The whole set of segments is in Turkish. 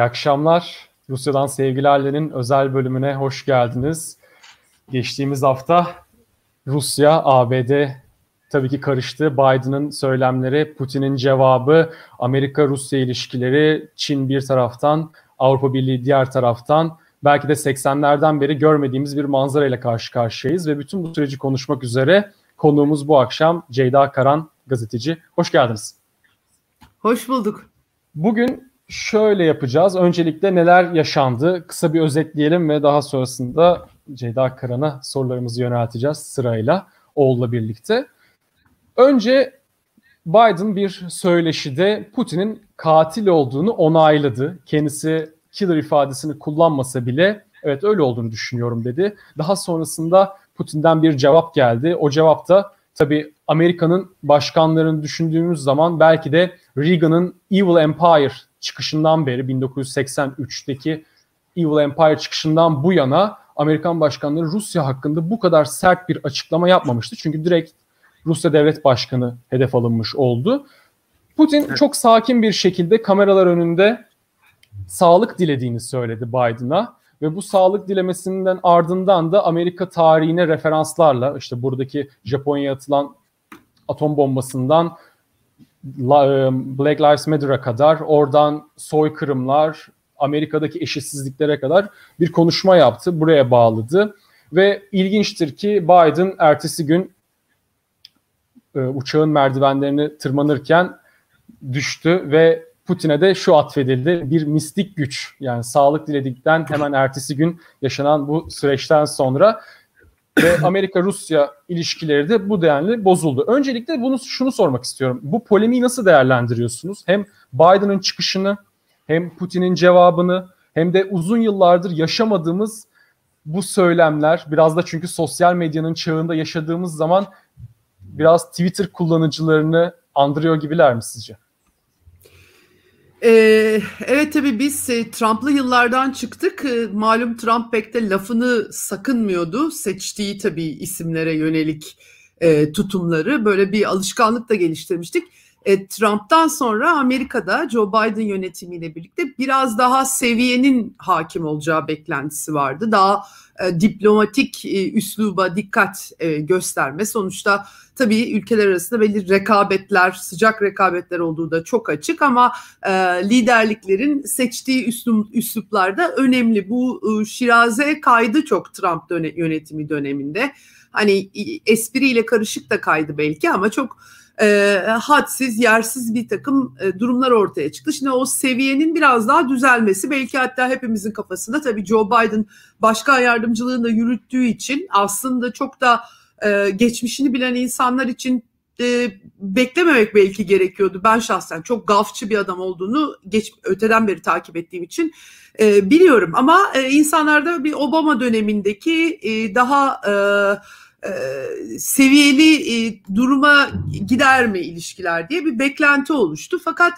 İyi akşamlar. Rusya'dan Sevgilerle'nin özel bölümüne hoş geldiniz. Geçtiğimiz hafta Rusya, ABD tabii ki karıştı. Biden'ın söylemleri, Putin'in cevabı, Amerika-Rusya ilişkileri, Çin bir taraftan, Avrupa Birliği diğer taraftan belki de 80'lerden beri görmediğimiz bir manzara ile karşı karşıyayız ve bütün bu süreci konuşmak üzere konuğumuz bu akşam Ceyda Karan gazeteci. Hoş geldiniz. Hoş bulduk. Bugün şöyle yapacağız. Öncelikle neler yaşandı kısa bir özetleyelim ve daha sonrasında Ceyda Karan'a sorularımızı yönelteceğiz sırayla oğulla birlikte. Önce Biden bir söyleşide Putin'in katil olduğunu onayladı. Kendisi killer ifadesini kullanmasa bile evet öyle olduğunu düşünüyorum dedi. Daha sonrasında Putin'den bir cevap geldi. O cevap da tabii Amerika'nın başkanlarını düşündüğümüz zaman belki de Reagan'ın Evil Empire çıkışından beri 1983'teki Evil Empire çıkışından bu yana Amerikan başkanları Rusya hakkında bu kadar sert bir açıklama yapmamıştı. Çünkü direkt Rusya devlet başkanı hedef alınmış oldu. Putin çok sakin bir şekilde kameralar önünde sağlık dilediğini söyledi Biden'a ve bu sağlık dilemesinden ardından da Amerika tarihine referanslarla işte buradaki Japonya'ya atılan atom bombasından Black Lives Matter'a kadar oradan soykırımlar, Amerika'daki eşitsizliklere kadar bir konuşma yaptı. Buraya bağladı. Ve ilginçtir ki Biden ertesi gün e, uçağın merdivenlerini tırmanırken düştü ve Putin'e de şu atfedildi. Bir mistik güç yani sağlık diledikten hemen ertesi gün yaşanan bu süreçten sonra ve Amerika-Rusya ilişkileri de bu denli bozuldu. Öncelikle bunu şunu sormak istiyorum. Bu polemiği nasıl değerlendiriyorsunuz? Hem Biden'ın çıkışını hem Putin'in cevabını hem de uzun yıllardır yaşamadığımız bu söylemler biraz da çünkü sosyal medyanın çağında yaşadığımız zaman biraz Twitter kullanıcılarını andırıyor gibiler mi sizce? Ee, evet tabii biz e, Trump'lı yıllardan çıktık. E, malum Trump pek de lafını sakınmıyordu. Seçtiği tabii isimlere yönelik e, tutumları. Böyle bir alışkanlık da geliştirmiştik. E, Trump'tan sonra Amerika'da Joe Biden yönetimiyle birlikte biraz daha seviyenin hakim olacağı beklentisi vardı. Daha e, diplomatik e, üsluba dikkat e, gösterme. Sonuçta tabii ülkeler arasında belli rekabetler, sıcak rekabetler olduğu da çok açık ama e, liderliklerin seçtiği üslup, üsluplar da önemli. Bu e, şiraze kaydı çok Trump döne, yönetimi döneminde. Hani espriyle karışık da kaydı belki ama çok e, hadsiz, yersiz bir takım e, durumlar ortaya çıktı. Şimdi o seviyenin biraz daha düzelmesi belki hatta hepimizin kafasında tabii Joe Biden başkan yardımcılığını da yürüttüğü için aslında çok da e, geçmişini bilen insanlar için e, beklememek belki gerekiyordu. Ben şahsen çok gafçı bir adam olduğunu geç öteden beri takip ettiğim için e, biliyorum. Ama e, insanlarda bir Obama dönemindeki e, daha e, seviyeli e, duruma gider mi ilişkiler diye bir beklenti oluştu. Fakat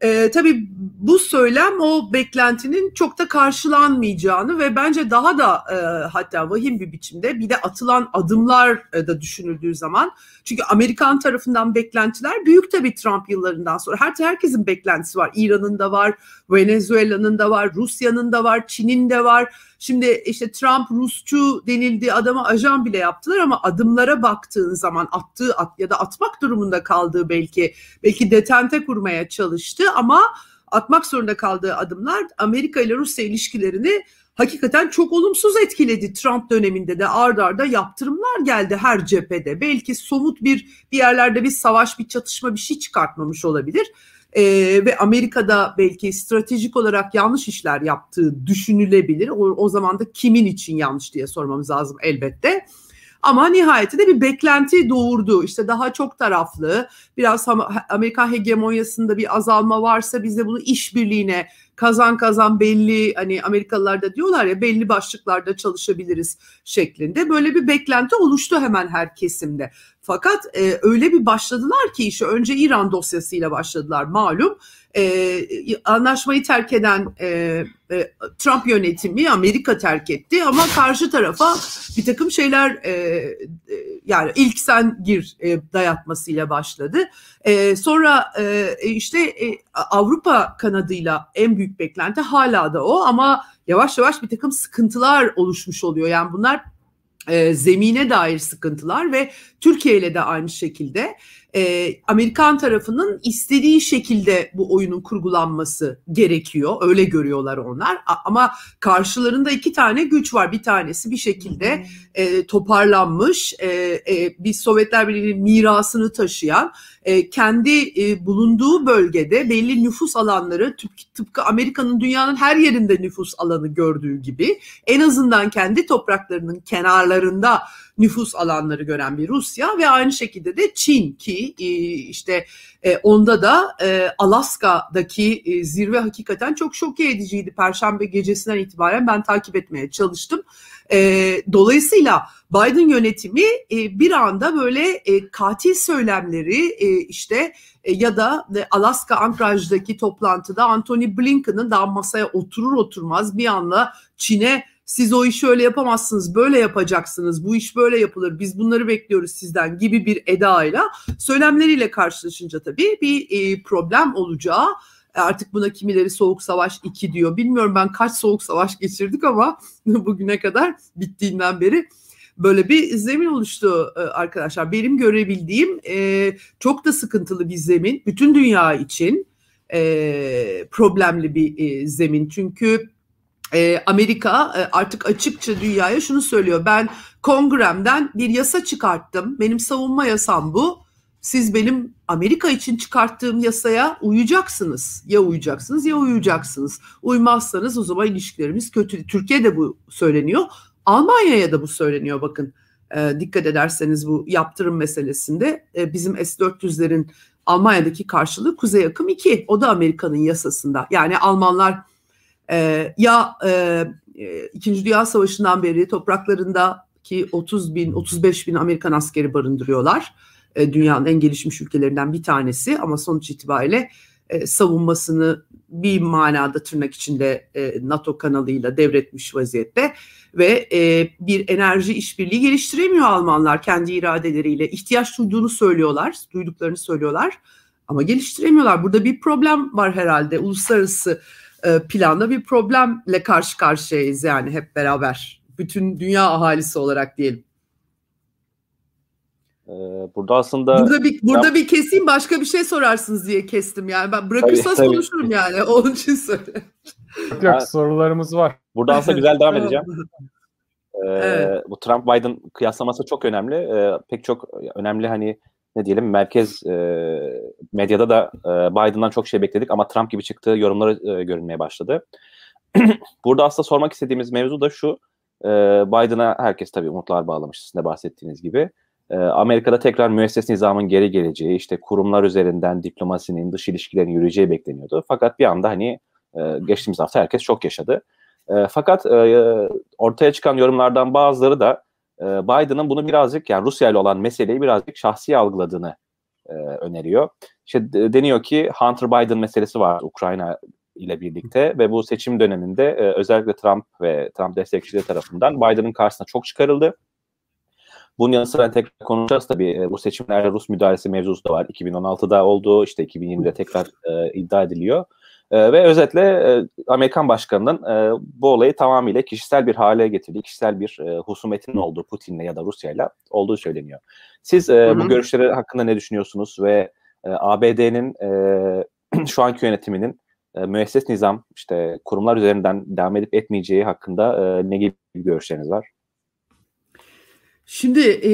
e, tabii bu söylem o beklentinin çok da karşılanmayacağını ve bence daha da e, hatta vahim bir biçimde bir de atılan adımlar e, da düşünüldüğü zaman çünkü Amerikan tarafından beklentiler büyük tabii Trump yıllarından sonra. Her herkesin beklentisi var. İran'ın da var, Venezuela'nın da var, Rusya'nın da var, Çin'in de var. Şimdi işte Trump Rusçu denildi adama ajan bile yaptılar ama adımlara baktığın zaman attığı at ya da atmak durumunda kaldığı belki belki detente kurmaya çalıştı ama atmak zorunda kaldığı adımlar Amerika ile Rusya ilişkilerini hakikaten çok olumsuz etkiledi. Trump döneminde de ard arda yaptırımlar geldi her cephede. Belki somut bir bir yerlerde bir savaş, bir çatışma bir şey çıkartmamış olabilir e, ve Amerika'da belki stratejik olarak yanlış işler yaptığı düşünülebilir. O, o zaman da kimin için yanlış diye sormamız lazım elbette. Ama nihayetinde bir beklenti doğurdu. İşte daha çok taraflı, biraz Amerika hegemonyasında bir azalma varsa biz de bunu işbirliğine kazan kazan belli hani Amerikalılar da diyorlar ya belli başlıklarda çalışabiliriz şeklinde böyle bir beklenti oluştu hemen her kesimde. Fakat e, öyle bir başladılar ki işe önce İran dosyasıyla başladılar malum. E, anlaşmayı terk eden e, e, Trump yönetimi Amerika terk etti ama karşı tarafa bir takım şeyler e, e, yani ilk sen gir e, dayatmasıyla başladı. E, sonra e, işte e, Avrupa kanadıyla en büyük beklenti hala da o ama yavaş yavaş bir takım sıkıntılar oluşmuş oluyor. Yani bunlar e, zemine dair sıkıntılar ve Türkiye ile de aynı şekilde e, Amerikan tarafının istediği şekilde bu oyunun kurgulanması gerekiyor. Öyle görüyorlar onlar. A- ama karşılarında iki tane güç var. Bir tanesi bir şekilde e, toparlanmış, e, e, bir Sovyetler Birliği'nin mirasını taşıyan, e, kendi e, bulunduğu bölgede belli nüfus alanları tıpkı, Amerika'nın dünyanın her yerinde nüfus alanı gördüğü gibi en azından kendi topraklarının kenarlarında nüfus alanları gören bir Rusya ve aynı şekilde de Çin ki e, işte onda da Alaska'daki zirve hakikaten çok şok ediciydi. Perşembe gecesinden itibaren ben takip etmeye çalıştım. Dolayısıyla Biden yönetimi bir anda böyle katil söylemleri işte ya da Alaska Anchorage'daki toplantıda Anthony Blinken'ın daha masaya oturur oturmaz bir anda Çin'e siz o işi öyle yapamazsınız, böyle yapacaksınız, bu iş böyle yapılır, biz bunları bekliyoruz sizden gibi bir edayla söylemleriyle karşılaşınca tabii bir e, problem olacağı artık buna kimileri soğuk savaş 2 diyor. Bilmiyorum ben kaç soğuk savaş geçirdik ama bugüne kadar bittiğinden beri böyle bir zemin oluştu e, arkadaşlar. Benim görebildiğim e, çok da sıkıntılı bir zemin. Bütün dünya için e, problemli bir zemin. Çünkü e, Amerika e, artık açıkça dünyaya şunu söylüyor. Ben kongremden bir yasa çıkarttım. Benim savunma yasam bu. Siz benim Amerika için çıkarttığım yasaya uyacaksınız. Ya uyacaksınız ya uyacaksınız. Uymazsanız o zaman ilişkilerimiz kötü. Türkiye'de bu söyleniyor. Almanya'ya da bu söyleniyor bakın. E, dikkat ederseniz bu yaptırım meselesinde e, bizim S-400'lerin Almanya'daki karşılığı Kuzey Akım 2. O da Amerika'nın yasasında. Yani Almanlar e, ya e, e, İkinci Dünya Savaşı'ndan beri topraklarındaki 30 bin, 35 bin Amerikan askeri barındırıyorlar. E, dünyanın en gelişmiş ülkelerinden bir tanesi ama sonuç itibariyle e, savunmasını bir manada tırnak içinde e, NATO kanalıyla devretmiş vaziyette ve bir enerji işbirliği geliştiremiyor Almanlar kendi iradeleriyle. ihtiyaç duyduğunu söylüyorlar, duyduklarını söylüyorlar ama geliştiremiyorlar. Burada bir problem var herhalde uluslararası e, planda bir problemle karşı karşıyayız yani hep beraber. Bütün dünya ahalisi olarak diyelim. Ee, burada aslında burada bir burada ben, bir keseyim başka bir şey sorarsınız diye kestim yani ben bırakırsanız tabii, tabii. konuşurum yani onun için söyle. Yok sorularımız var. Burada aslında güzel devam edeceğim. Ee, evet. Bu Trump Biden kıyaslaması çok önemli. Ee, pek çok önemli hani ne diyelim merkez e, medyada da e, Biden'dan çok şey bekledik ama Trump gibi çıktığı yorumları e, görünmeye başladı. Burada aslında sormak istediğimiz mevzu da şu. E, Biden'a herkes tabii umutlar bağlamış sizin de bahsettiğiniz gibi. E, Amerika'da tekrar müesses nizamın geri geleceği, işte kurumlar üzerinden diplomasinin, dış ilişkilerin yürüyeceği bekleniyordu. Fakat bir anda hani e, geçtiğimiz hafta herkes çok yaşadı. E, fakat e, ortaya çıkan yorumlardan bazıları da e, Biden'ın bunu birazcık yani Rusya ile olan meseleyi birazcık şahsi algıladığını öneriyor. İşte deniyor ki Hunter Biden meselesi var Ukrayna ile birlikte ve bu seçim döneminde özellikle Trump ve Trump destekçileri tarafından Biden'ın karşısına çok çıkarıldı. Bunun yanı sıra tekrar konuşacağız tabii. E, bu seçimlerde Rus müdahalesi mevzusu da var. 2016'da oldu, işte 2020'de tekrar e, iddia ediliyor. E, ve özetle e, Amerikan başkanının e, bu olayı tamamıyla kişisel bir hale getirdiği, kişisel bir e, husumetinin olduğu Putin'le ya da Rusya'yla olduğu söyleniyor. Siz e, bu görüşleri hakkında ne düşünüyorsunuz ve e, ABD'nin e, şu anki yönetiminin e, müesses nizam, işte kurumlar üzerinden devam edip etmeyeceği hakkında e, ne gibi görüşleriniz var? Şimdi e,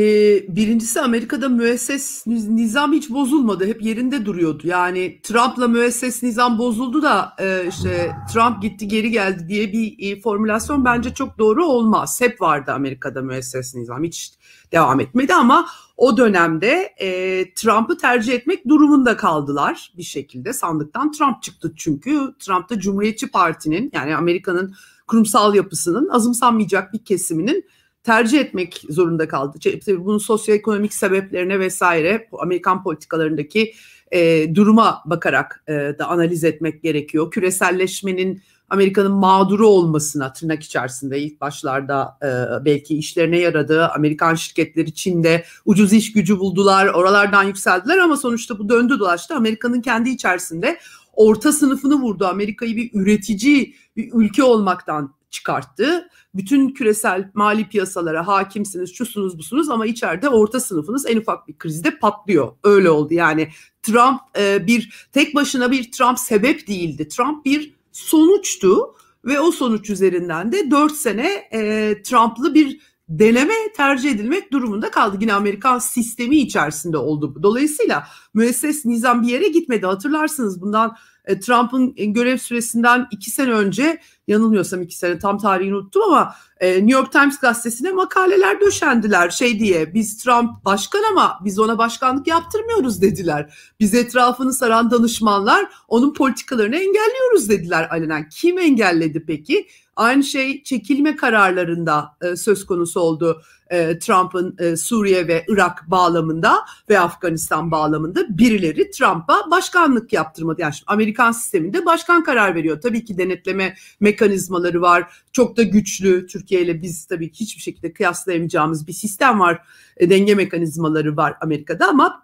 birincisi Amerika'da müesses nizam hiç bozulmadı. Hep yerinde duruyordu. Yani Trump'la müesses nizam bozuldu da e, işte Trump gitti geri geldi diye bir e, formülasyon bence çok doğru olmaz. Hep vardı Amerika'da müesses nizam. Hiç devam etmedi ama o dönemde e, Trump'ı tercih etmek durumunda kaldılar bir şekilde. Sandıktan Trump çıktı çünkü. Trump da Cumhuriyetçi Parti'nin yani Amerika'nın kurumsal yapısının azımsanmayacak bir kesiminin tercih etmek zorunda kaldı. Bunun sosyoekonomik sebeplerine vesaire Amerikan politikalarındaki e, duruma bakarak e, da analiz etmek gerekiyor. Küreselleşmenin Amerika'nın mağduru olmasına tırnak içerisinde ilk başlarda e, belki işlerine yaradı. Amerikan şirketleri Çin'de ucuz iş gücü buldular, oralardan yükseldiler ama sonuçta bu döndü dolaştı. Amerika'nın kendi içerisinde orta sınıfını vurdu. Amerika'yı bir üretici bir ülke olmaktan çıkarttı. Bütün küresel mali piyasalara hakimsiniz, şusunuz busunuz ama içeride orta sınıfınız en ufak bir krizde patlıyor. Öyle oldu yani. Trump e, bir tek başına bir Trump sebep değildi. Trump bir sonuçtu ve o sonuç üzerinden de 4 sene e, Trump'lı bir deneme tercih edilmek durumunda kaldı. Yine Amerikan sistemi içerisinde oldu. Dolayısıyla müesses nizam bir yere gitmedi. Hatırlarsınız bundan e, Trump'ın görev süresinden iki sene önce yanılmıyorsam iki sene tam tarihini unuttum ama e, New York Times gazetesine makaleler döşendiler şey diye biz Trump başkan ama biz ona başkanlık yaptırmıyoruz dediler. Biz etrafını saran danışmanlar onun politikalarını engelliyoruz dediler alenen. Kim engelledi peki? Aynı şey çekilme kararlarında e, söz konusu oldu e, Trump'ın e, Suriye ve Irak bağlamında ve Afganistan bağlamında birileri Trump'a başkanlık yaptırmadı. Yani Amerikan sisteminde başkan karar veriyor. Tabii ki denetleme mekanizmaları var. Çok da güçlü. Türkiye ile biz tabii ki hiçbir şekilde kıyaslayamayacağımız bir sistem var. E, denge mekanizmaları var Amerika'da ama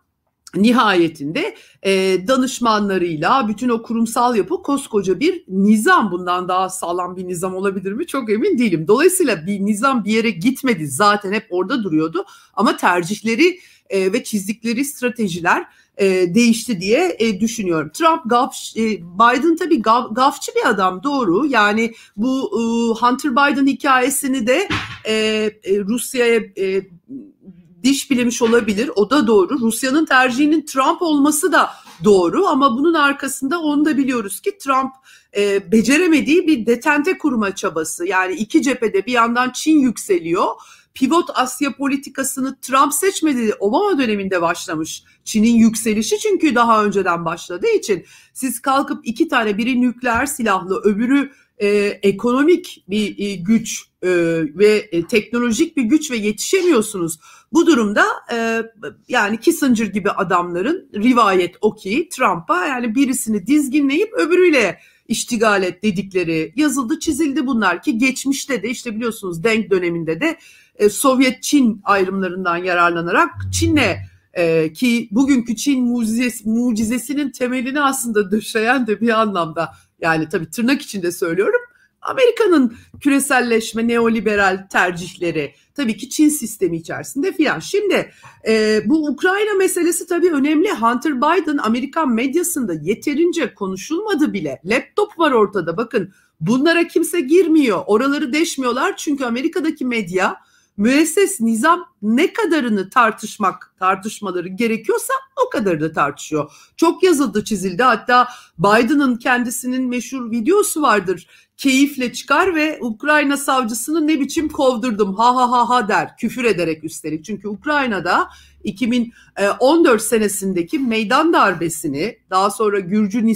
nihayetinde e, danışmanlarıyla bütün o kurumsal yapı koskoca bir nizam bundan daha sağlam bir nizam olabilir mi çok emin değilim. Dolayısıyla bir nizam bir yere gitmedi zaten hep orada duruyordu ama tercihleri e, ve çizdikleri stratejiler e, değişti diye e, düşünüyorum. Trump gaf, e, Biden tabii gaf, gafçı bir adam doğru. Yani bu e, Hunter Biden hikayesini de e, e, Rusya'ya e, diş bilemiş olabilir. O da doğru. Rusya'nın tercihinin Trump olması da doğru ama bunun arkasında onu da biliyoruz ki Trump e, beceremediği bir detente kurma çabası. Yani iki cephede bir yandan Çin yükseliyor. Pivot Asya politikasını Trump seçmedi. Obama döneminde başlamış. Çin'in yükselişi çünkü daha önceden başladığı için siz kalkıp iki tane biri nükleer silahlı öbürü e, ekonomik bir e, güç e, ve e, teknolojik bir güç ve yetişemiyorsunuz. Bu durumda e, yani Kissinger gibi adamların rivayet o ki Trump'a yani birisini dizginleyip öbürüyle iştigal et dedikleri yazıldı çizildi bunlar ki geçmişte de işte biliyorsunuz Deng döneminde de e, Sovyet-Çin ayrımlarından yararlanarak Çin'le e, ki bugünkü Çin mucizesi, mucizesinin temelini aslında döşeyen de bir anlamda yani tabii tırnak içinde söylüyorum Amerika'nın küreselleşme, neoliberal tercihleri, tabii ki Çin sistemi içerisinde filan. Şimdi e, bu Ukrayna meselesi tabii önemli. Hunter Biden Amerikan medyasında yeterince konuşulmadı bile. Laptop var ortada bakın. Bunlara kimse girmiyor. Oraları deşmiyorlar çünkü Amerika'daki medya müesses nizam ne kadarını tartışmak tartışmaları gerekiyorsa o kadarını tartışıyor. Çok yazıldı çizildi hatta Biden'ın kendisinin meşhur videosu vardır keyifle çıkar ve Ukrayna savcısını ne biçim kovdurdum ha ha ha ha der küfür ederek üstelik. Çünkü Ukrayna'da 2014 senesindeki meydan darbesini daha sonra Gürcü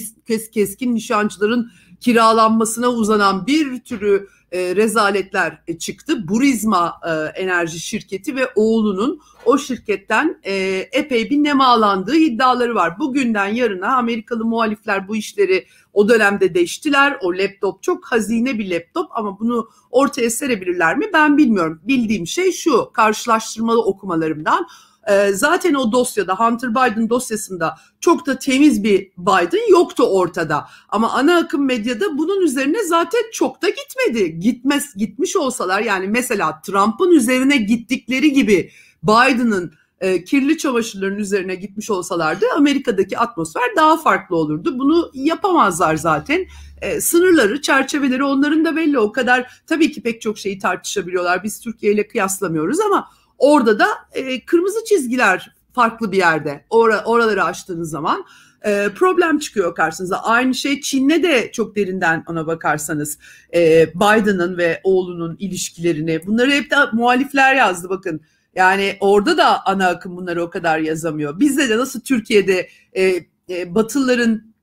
keskin nişancıların kiralanmasına uzanan bir türü e, rezaletler e, çıktı. Burizma e, enerji şirketi ve oğlunun o şirketten e, epey bir nemalandığı iddiaları var. Bugünden yarına Amerikalı muhalifler bu işleri o dönemde değiştiler. O laptop çok hazine bir laptop ama bunu ortaya serebilirler mi ben bilmiyorum. Bildiğim şey şu karşılaştırmalı okumalarımdan e, zaten o dosyada Hunter Biden dosyasında çok da temiz bir Biden yoktu ortada. Ama ana akım medyada bunun üzerine zaten çok da gitmedi. Gitmez gitmiş olsalar yani mesela Trump'ın üzerine gittikleri gibi Biden'ın e, kirli çamaşırların üzerine gitmiş olsalardı Amerika'daki atmosfer daha farklı olurdu. Bunu yapamazlar zaten. E, sınırları, çerçeveleri onların da belli. O kadar tabii ki pek çok şeyi tartışabiliyorlar. Biz Türkiye ile kıyaslamıyoruz ama orada da e, kırmızı çizgiler farklı bir yerde. Or oraları açtığınız zaman e, problem çıkıyor karşınıza. Aynı şey Çin'le de çok derinden ona bakarsanız e, Biden'ın ve oğlunun ilişkilerini bunları hep de muhalifler yazdı bakın yani orada da ana akım bunları o kadar yazamıyor. Bizde de nasıl Türkiye'de e, e, Batılıların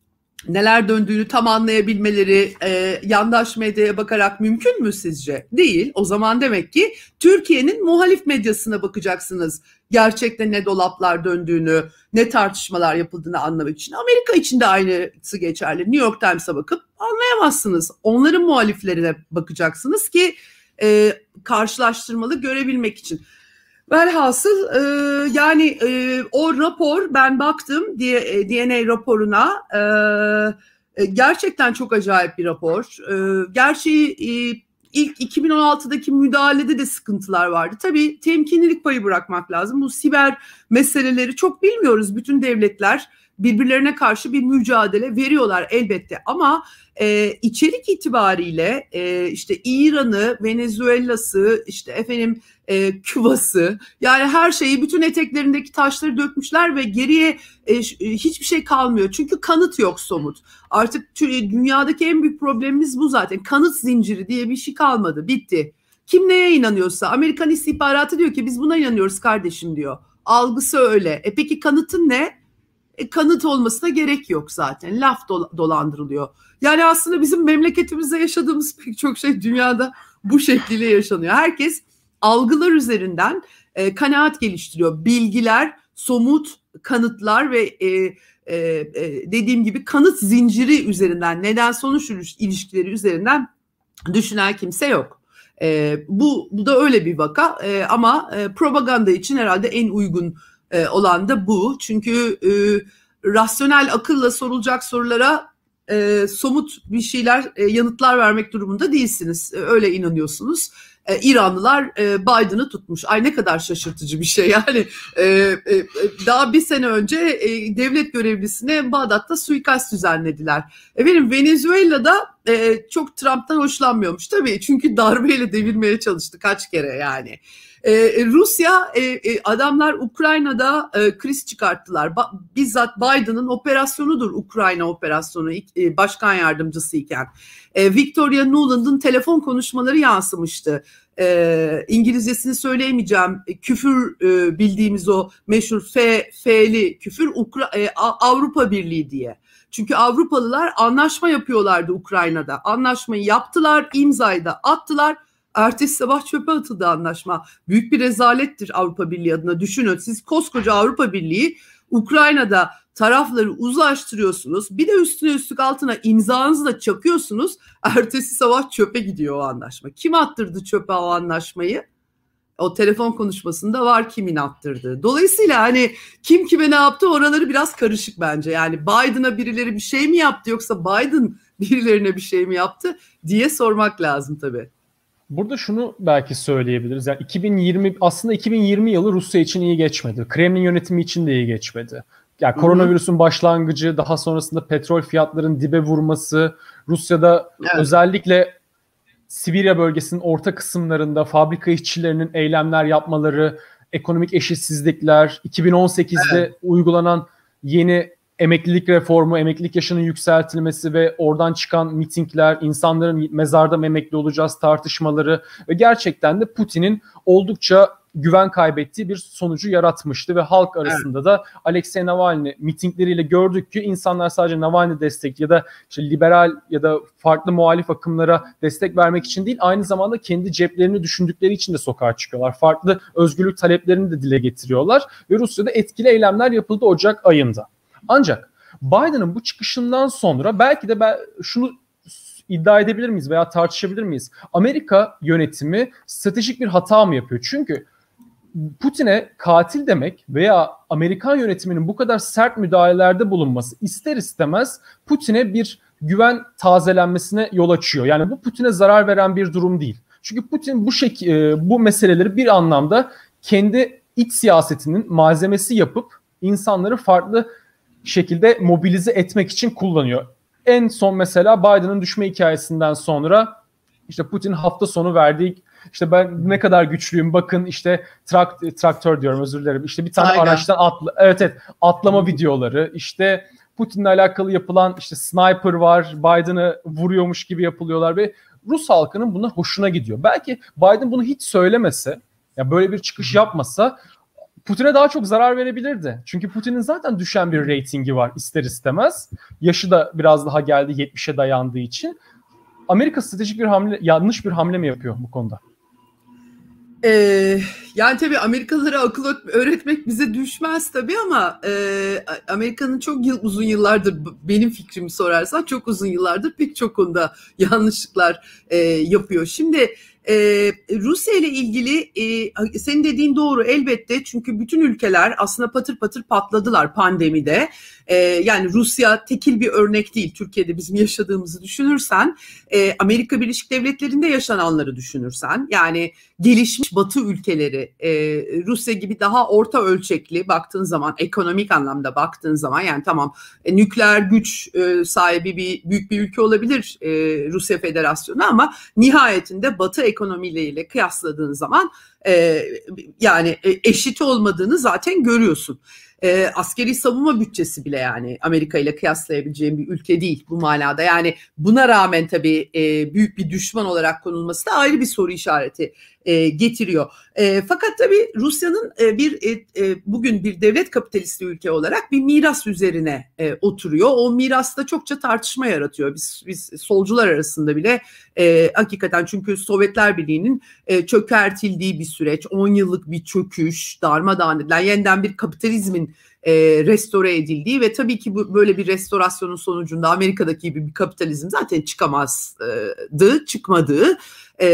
neler döndüğünü tam anlayabilmeleri e, yandaş medyaya bakarak mümkün mü sizce? Değil. O zaman demek ki Türkiye'nin muhalif medyasına bakacaksınız. Gerçekten ne dolaplar döndüğünü, ne tartışmalar yapıldığını anlamak için. Amerika için de aynısı geçerli. New York Times'a bakıp anlayamazsınız. Onların muhaliflerine bakacaksınız ki e, karşılaştırmalı görebilmek için. Velhasıl e, yani e, o rapor ben baktım DNA raporuna e, E, gerçekten çok acayip bir rapor. E, gerçi e, ilk 2016'daki müdahalede de sıkıntılar vardı. Tabii temkinlilik payı bırakmak lazım. Bu siber meseleleri çok bilmiyoruz. Bütün devletler birbirlerine karşı bir mücadele veriyorlar elbette ama e, içerik itibariyle e, işte İran'ı, Venezuela'sı, işte efendim e, Küba'sı yani her şeyi bütün eteklerindeki taşları dökmüşler ve geriye e, e hiçbir şey kalmıyor. Çünkü kanıt yok somut. Artık dünyadaki en büyük problemimiz bu zaten. Kanıt zinciri diye bir şey kalmadı. Bitti. Kim neye inanıyorsa Amerikan istihbaratı diyor ki biz buna inanıyoruz kardeşim diyor. Algısı öyle. E peki kanıtın ne? E, kanıt olmasına gerek yok zaten. Laf dolandırılıyor. Yani aslında bizim memleketimizde yaşadığımız pek çok şey dünyada bu şekliyle yaşanıyor. Herkes algılar üzerinden e, kanaat geliştiriyor. Bilgiler, somut kanıtlar ve e, e, e, dediğim gibi kanıt zinciri üzerinden, neden sonuç ilişkileri üzerinden düşünen kimse yok. E, bu, bu da öyle bir vaka e, ama e, propaganda için herhalde en uygun e, olan da bu. Çünkü e, rasyonel akılla sorulacak sorulara e, somut bir şeyler e, yanıtlar vermek durumunda değilsiniz. E, öyle inanıyorsunuz. E, İranlılar e, Biden'ı tutmuş. Ay ne kadar şaşırtıcı bir şey yani. E, e, daha bir sene önce e, devlet görevlisine Bağdat'ta suikast düzenlediler. Efendim Venezuela'da e, çok Trump'tan hoşlanmıyormuş tabii. Çünkü darbeyle devirmeye çalıştı kaç kere yani. Ee, Rusya e, e, adamlar Ukrayna'da e, kriz çıkarttılar. Ba, bizzat Biden'ın operasyonudur Ukrayna operasyonu e, başkan yardımcısı iken. E, Victoria Nuland'ın telefon konuşmaları yansımıştı. E, İngilizcesini söyleyemeyeceğim. E, küfür e, bildiğimiz o meşhur F, F'li küfür Ukra, e, Avrupa Birliği diye. Çünkü Avrupalılar anlaşma yapıyorlardı Ukrayna'da. Anlaşmayı yaptılar, imzayı da attılar Ertesi sabah çöpe atıldı anlaşma. Büyük bir rezalettir Avrupa Birliği adına. Düşünün siz koskoca Avrupa Birliği Ukrayna'da tarafları uzlaştırıyorsunuz. Bir de üstüne üstlük altına imzanızı da çakıyorsunuz. Ertesi sabah çöpe gidiyor o anlaşma. Kim attırdı çöpe o anlaşmayı? O telefon konuşmasında var kimin attırdığı. Dolayısıyla hani kim kime ne yaptı oraları biraz karışık bence. Yani Biden'a birileri bir şey mi yaptı yoksa Biden birilerine bir şey mi yaptı diye sormak lazım tabii. Burada şunu belki söyleyebiliriz. Yani 2020 aslında 2020 yılı Rusya için iyi geçmedi. Kremlin yönetimi için de iyi geçmedi. Yani koronavirüsün başlangıcı, daha sonrasında petrol fiyatlarının dibe vurması, Rusya'da evet. özellikle Sibirya bölgesinin orta kısımlarında fabrika işçilerinin eylemler yapmaları, ekonomik eşitsizlikler, 2018'de evet. uygulanan yeni emeklilik reformu, emeklilik yaşının yükseltilmesi ve oradan çıkan mitingler, insanların mezarda mı emekli olacağız tartışmaları ve gerçekten de Putin'in oldukça güven kaybettiği bir sonucu yaratmıştı ve halk arasında evet. da Alexei Navalny mitingleriyle gördük ki insanlar sadece Navalny destek ya da işte liberal ya da farklı muhalif akımlara destek vermek için değil aynı zamanda kendi ceplerini düşündükleri için de sokağa çıkıyorlar. Farklı özgürlük taleplerini de dile getiriyorlar ve Rusya'da etkili eylemler yapıldı Ocak ayında. Ancak Biden'ın bu çıkışından sonra belki de ben şunu iddia edebilir miyiz veya tartışabilir miyiz? Amerika yönetimi stratejik bir hata mı yapıyor? Çünkü Putin'e katil demek veya Amerikan yönetiminin bu kadar sert müdahalelerde bulunması ister istemez Putin'e bir güven tazelenmesine yol açıyor. Yani bu Putin'e zarar veren bir durum değil. Çünkü Putin bu şek e, bu meseleleri bir anlamda kendi iç siyasetinin malzemesi yapıp insanları farklı şekilde mobilize etmek için kullanıyor. En son mesela Biden'ın düşme hikayesinden sonra işte Putin hafta sonu verdiği işte ben ne kadar güçlüyüm bakın işte trak, traktör diyorum özür dilerim. İşte bir tane Aynen. araçtan atla evet evet atlama videoları işte Putin'le alakalı yapılan işte sniper var Biden'ı vuruyormuş gibi yapılıyorlar ve Rus halkının buna hoşuna gidiyor. Belki Biden bunu hiç söylemese ya böyle bir çıkış yapmasa Putin'e daha çok zarar verebilirdi. Çünkü Putin'in zaten düşen bir reytingi var ister istemez. Yaşı da biraz daha geldi 70'e dayandığı için. Amerika stratejik bir hamle, yanlış bir hamle mi yapıyor bu konuda? Ee, Yani tabii Amerikalılara akıl öğretmek bize düşmez tabii ama e, Amerika'nın çok yıl, uzun yıllardır benim fikrimi sorarsan çok uzun yıllardır pek çok konuda yanlışlıklar e, yapıyor. Şimdi e, Rusya ile ilgili e, senin dediğin doğru elbette çünkü bütün ülkeler aslında patır patır patladılar pandemide. E, yani Rusya tekil bir örnek değil. Türkiye'de bizim yaşadığımızı düşünürsen, e, Amerika Birleşik Devletleri'nde yaşananları düşünürsen, yani gelişmiş Batı ülkeleri, e, Rusya gibi daha orta ölçekli baktığın zaman, ekonomik anlamda baktığın zaman, yani tamam e, nükleer güç e, sahibi bir büyük bir ülke olabilir e, Rusya Federasyonu ama nihayetinde Batı ekonomileriyle kıyasladığın zaman e, yani e, eşit olmadığını zaten görüyorsun e, askeri savunma bütçesi bile yani Amerika ile kıyaslayabileceğim bir ülke değil bu manada. Yani buna rağmen tabii e, büyük bir düşman olarak konulması da ayrı bir soru işareti e, getiriyor. E, fakat tabii Rusya'nın e, bir e, e, bugün bir devlet kapitalist ülke olarak bir miras üzerine e, oturuyor. O miras da çokça tartışma yaratıyor. Biz, biz solcular arasında bile e, hakikaten çünkü Sovyetler Birliği'nin e, çökertildiği bir süreç, 10 yıllık bir çöküş, darmadağın edilen yeniden bir kapitalizmin e, restore edildiği ve tabii ki bu böyle bir restorasyonun sonucunda Amerika'daki gibi bir kapitalizm zaten çıkamazdı, çıkmadığı e,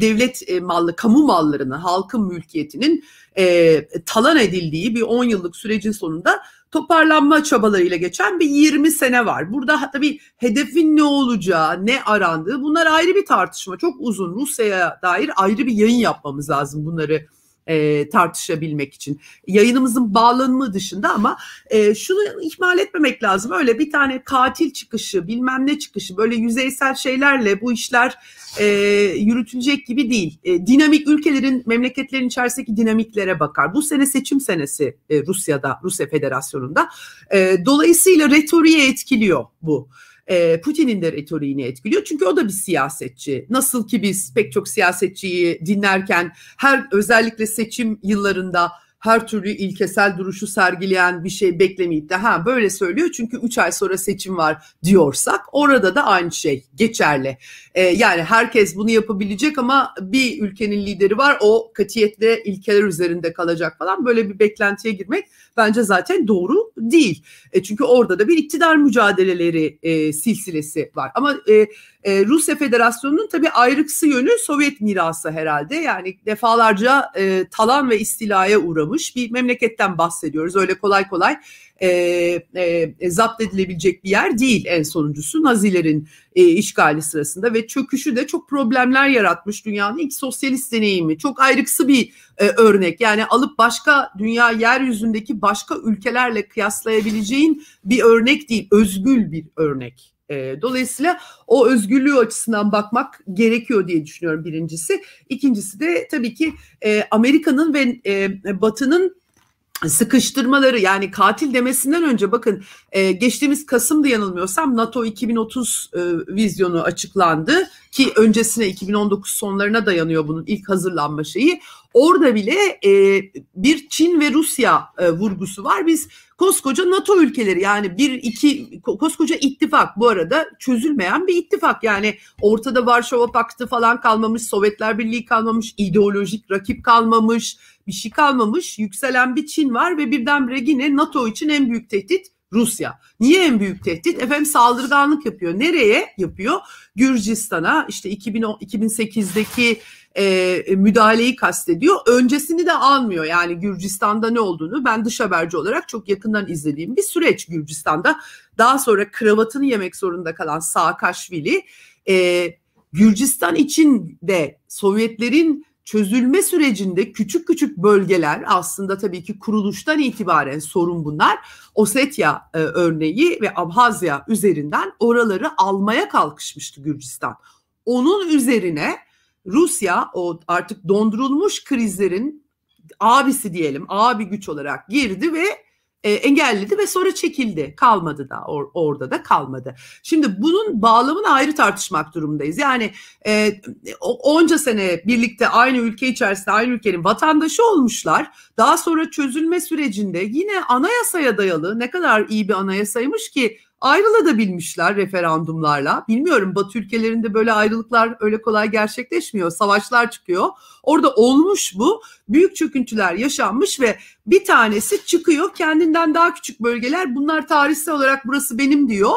devlet e, mallı, kamu mallarını, halkın mülkiyetinin e, talan edildiği bir 10 yıllık sürecin sonunda toparlanma çabalarıyla geçen bir 20 sene var. Burada tabii hedefin ne olacağı, ne arandığı bunlar ayrı bir tartışma. Çok uzun Rusya'ya dair ayrı bir yayın yapmamız lazım bunları e, tartışabilmek için. Yayınımızın bağlanımı dışında ama e, şunu ihmal etmemek lazım. Öyle bir tane katil çıkışı, bilmem ne çıkışı böyle yüzeysel şeylerle bu işler e, yürütülecek gibi değil. E, dinamik ülkelerin, memleketlerin içerisindeki dinamiklere bakar. Bu sene seçim senesi e, Rusya'da, Rusya Federasyonu'nda. E, dolayısıyla retoriğe etkiliyor bu. E, Putin'in de retoriğini etkiliyor. Çünkü o da bir siyasetçi. Nasıl ki biz pek çok siyasetçiyi dinlerken her özellikle seçim yıllarında her türlü ilkesel duruşu sergileyen bir şey beklemeyip de ha böyle söylüyor çünkü 3 ay sonra seçim var diyorsak orada da aynı şey geçerli. Ee, yani herkes bunu yapabilecek ama bir ülkenin lideri var o katiyetle ilkeler üzerinde kalacak falan böyle bir beklentiye girmek bence zaten doğru değil. E, çünkü orada da bir iktidar mücadeleleri e, silsilesi var. Ama e, e, Rusya Federasyonu'nun tabii ayrıksı yönü Sovyet mirası herhalde. Yani defalarca e, talan ve istilaya uğramış bir memleketten bahsediyoruz. Öyle kolay kolay e, e, zapt edilebilecek bir yer değil en sonuncusu Nazilerin e, işgali sırasında ve çöküşü de çok problemler yaratmış dünyanın ilk sosyalist deneyimi. Çok ayrıksı bir e, örnek yani alıp başka dünya yeryüzündeki başka ülkelerle kıyaslayabileceğin bir örnek değil özgül bir örnek. E, dolayısıyla o özgürlüğü açısından bakmak gerekiyor diye düşünüyorum birincisi. İkincisi de tabii ki e, Amerika'nın ve e, Batı'nın sıkıştırmaları yani katil demesinden önce bakın e, geçtiğimiz Kasım'da yanılmıyorsam NATO 2030 e, vizyonu açıklandı ki öncesine 2019 sonlarına dayanıyor bunun ilk hazırlanma şeyi. Orada bile e, bir Çin ve Rusya e, vurgusu var. Biz koskoca NATO ülkeleri yani bir iki koskoca ittifak bu arada çözülmeyen bir ittifak. Yani ortada Varşova Paktı falan kalmamış, Sovyetler Birliği kalmamış, ideolojik rakip kalmamış, bir şey kalmamış. Yükselen bir Çin var ve birdenbire yine NATO için en büyük tehdit Rusya. Niye en büyük tehdit? Efendim saldırganlık yapıyor. Nereye yapıyor? Gürcistan'a işte 2010, 2008'deki e, müdahaleyi kastediyor. Öncesini de almıyor. Yani Gürcistan'da ne olduğunu ben dış haberci olarak çok yakından izlediğim bir süreç Gürcistan'da. Daha sonra kravatını yemek zorunda kalan Saakashvili e, Gürcistan için de Sovyetlerin çözülme sürecinde küçük küçük bölgeler aslında tabii ki kuruluştan itibaren sorun bunlar. Osetya e, örneği ve Abhazya üzerinden oraları almaya kalkışmıştı Gürcistan. Onun üzerine Rusya o artık dondurulmuş krizlerin abisi diyelim, abi güç olarak girdi ve e, engelledi ve sonra çekildi. Kalmadı da or, orada da kalmadı. Şimdi bunun bağlamını ayrı tartışmak durumundayız. Yani e, onca sene birlikte aynı ülke içerisinde aynı ülkenin vatandaşı olmuşlar. Daha sonra çözülme sürecinde yine anayasaya dayalı ne kadar iyi bir anayasaymış ki ayrılabilmişler referandumlarla. Bilmiyorum Batı ülkelerinde böyle ayrılıklar öyle kolay gerçekleşmiyor. Savaşlar çıkıyor. Orada olmuş bu. Büyük çöküntüler yaşanmış ve bir tanesi çıkıyor kendinden daha küçük bölgeler. Bunlar tarihsel olarak burası benim diyor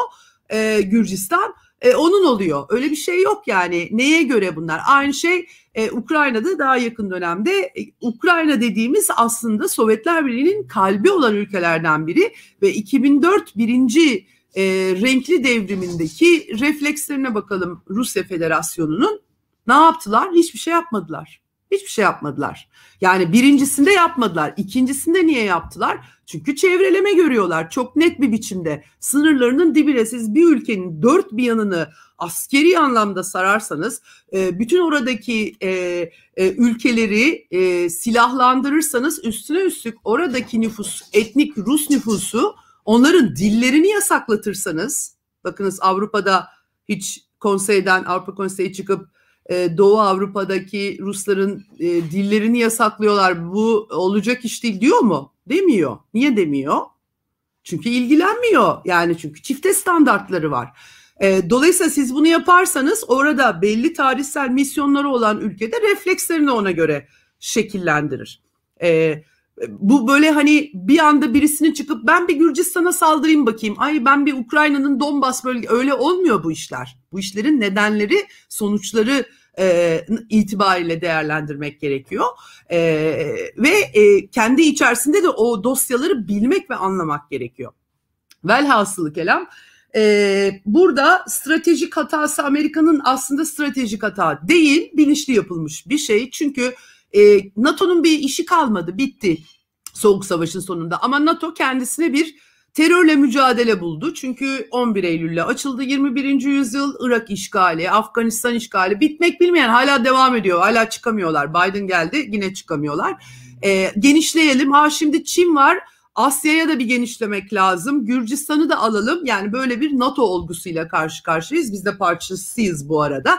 e, Gürcistan. E, onun oluyor. Öyle bir şey yok yani. Neye göre bunlar? Aynı şey e, Ukrayna'da daha yakın dönemde e, Ukrayna dediğimiz aslında Sovyetler Birliği'nin kalbi olan ülkelerden biri ve 2004 birinci e, renkli devrimindeki reflekslerine bakalım Rusya Federasyonu'nun ne yaptılar? Hiçbir şey yapmadılar. Hiçbir şey yapmadılar. Yani birincisinde yapmadılar. İkincisinde niye yaptılar? Çünkü çevreleme görüyorlar çok net bir biçimde. Sınırlarının dibine siz bir ülkenin dört bir yanını askeri anlamda sararsanız, e, bütün oradaki e, e, ülkeleri silahlandırırsanız üstüne üstlük oradaki nüfus, etnik Rus nüfusu onların dillerini yasaklatırsanız, bakınız Avrupa'da hiç konseyden, Avrupa Konseyi çıkıp e, Doğu Avrupa'daki Rusların e, dillerini yasaklıyorlar. Bu olacak iş değil diyor mu? Demiyor. Niye demiyor? Çünkü ilgilenmiyor. Yani çünkü çifte standartları var. E, dolayısıyla siz bunu yaparsanız orada belli tarihsel misyonları olan ülkede reflekslerini ona göre şekillendirir. E, bu böyle hani bir anda birisinin çıkıp ben bir Gürcistan'a saldırayım bakayım. Ay ben bir Ukrayna'nın Donbas bölge öyle olmuyor bu işler. Bu işlerin nedenleri, sonuçları e, itibariyle değerlendirmek gerekiyor. E, ve e, kendi içerisinde de o dosyaları bilmek ve anlamak gerekiyor. Velhasılı kelam e, burada stratejik hatası Amerika'nın aslında stratejik hata değil bilinçli yapılmış bir şey. Çünkü e, NATO'nun bir işi kalmadı, bitti Soğuk Savaş'ın sonunda. Ama NATO kendisine bir terörle mücadele buldu. Çünkü 11 Eylül'le açıldı 21. yüzyıl Irak işgali, Afganistan işgali bitmek bilmeyen hala devam ediyor. Hala çıkamıyorlar. Biden geldi yine çıkamıyorlar. E, genişleyelim. Ha şimdi Çin var. Asya'ya da bir genişlemek lazım. Gürcistan'ı da alalım. Yani böyle bir NATO olgusuyla karşı karşıyayız. Biz de parçasıyız bu arada.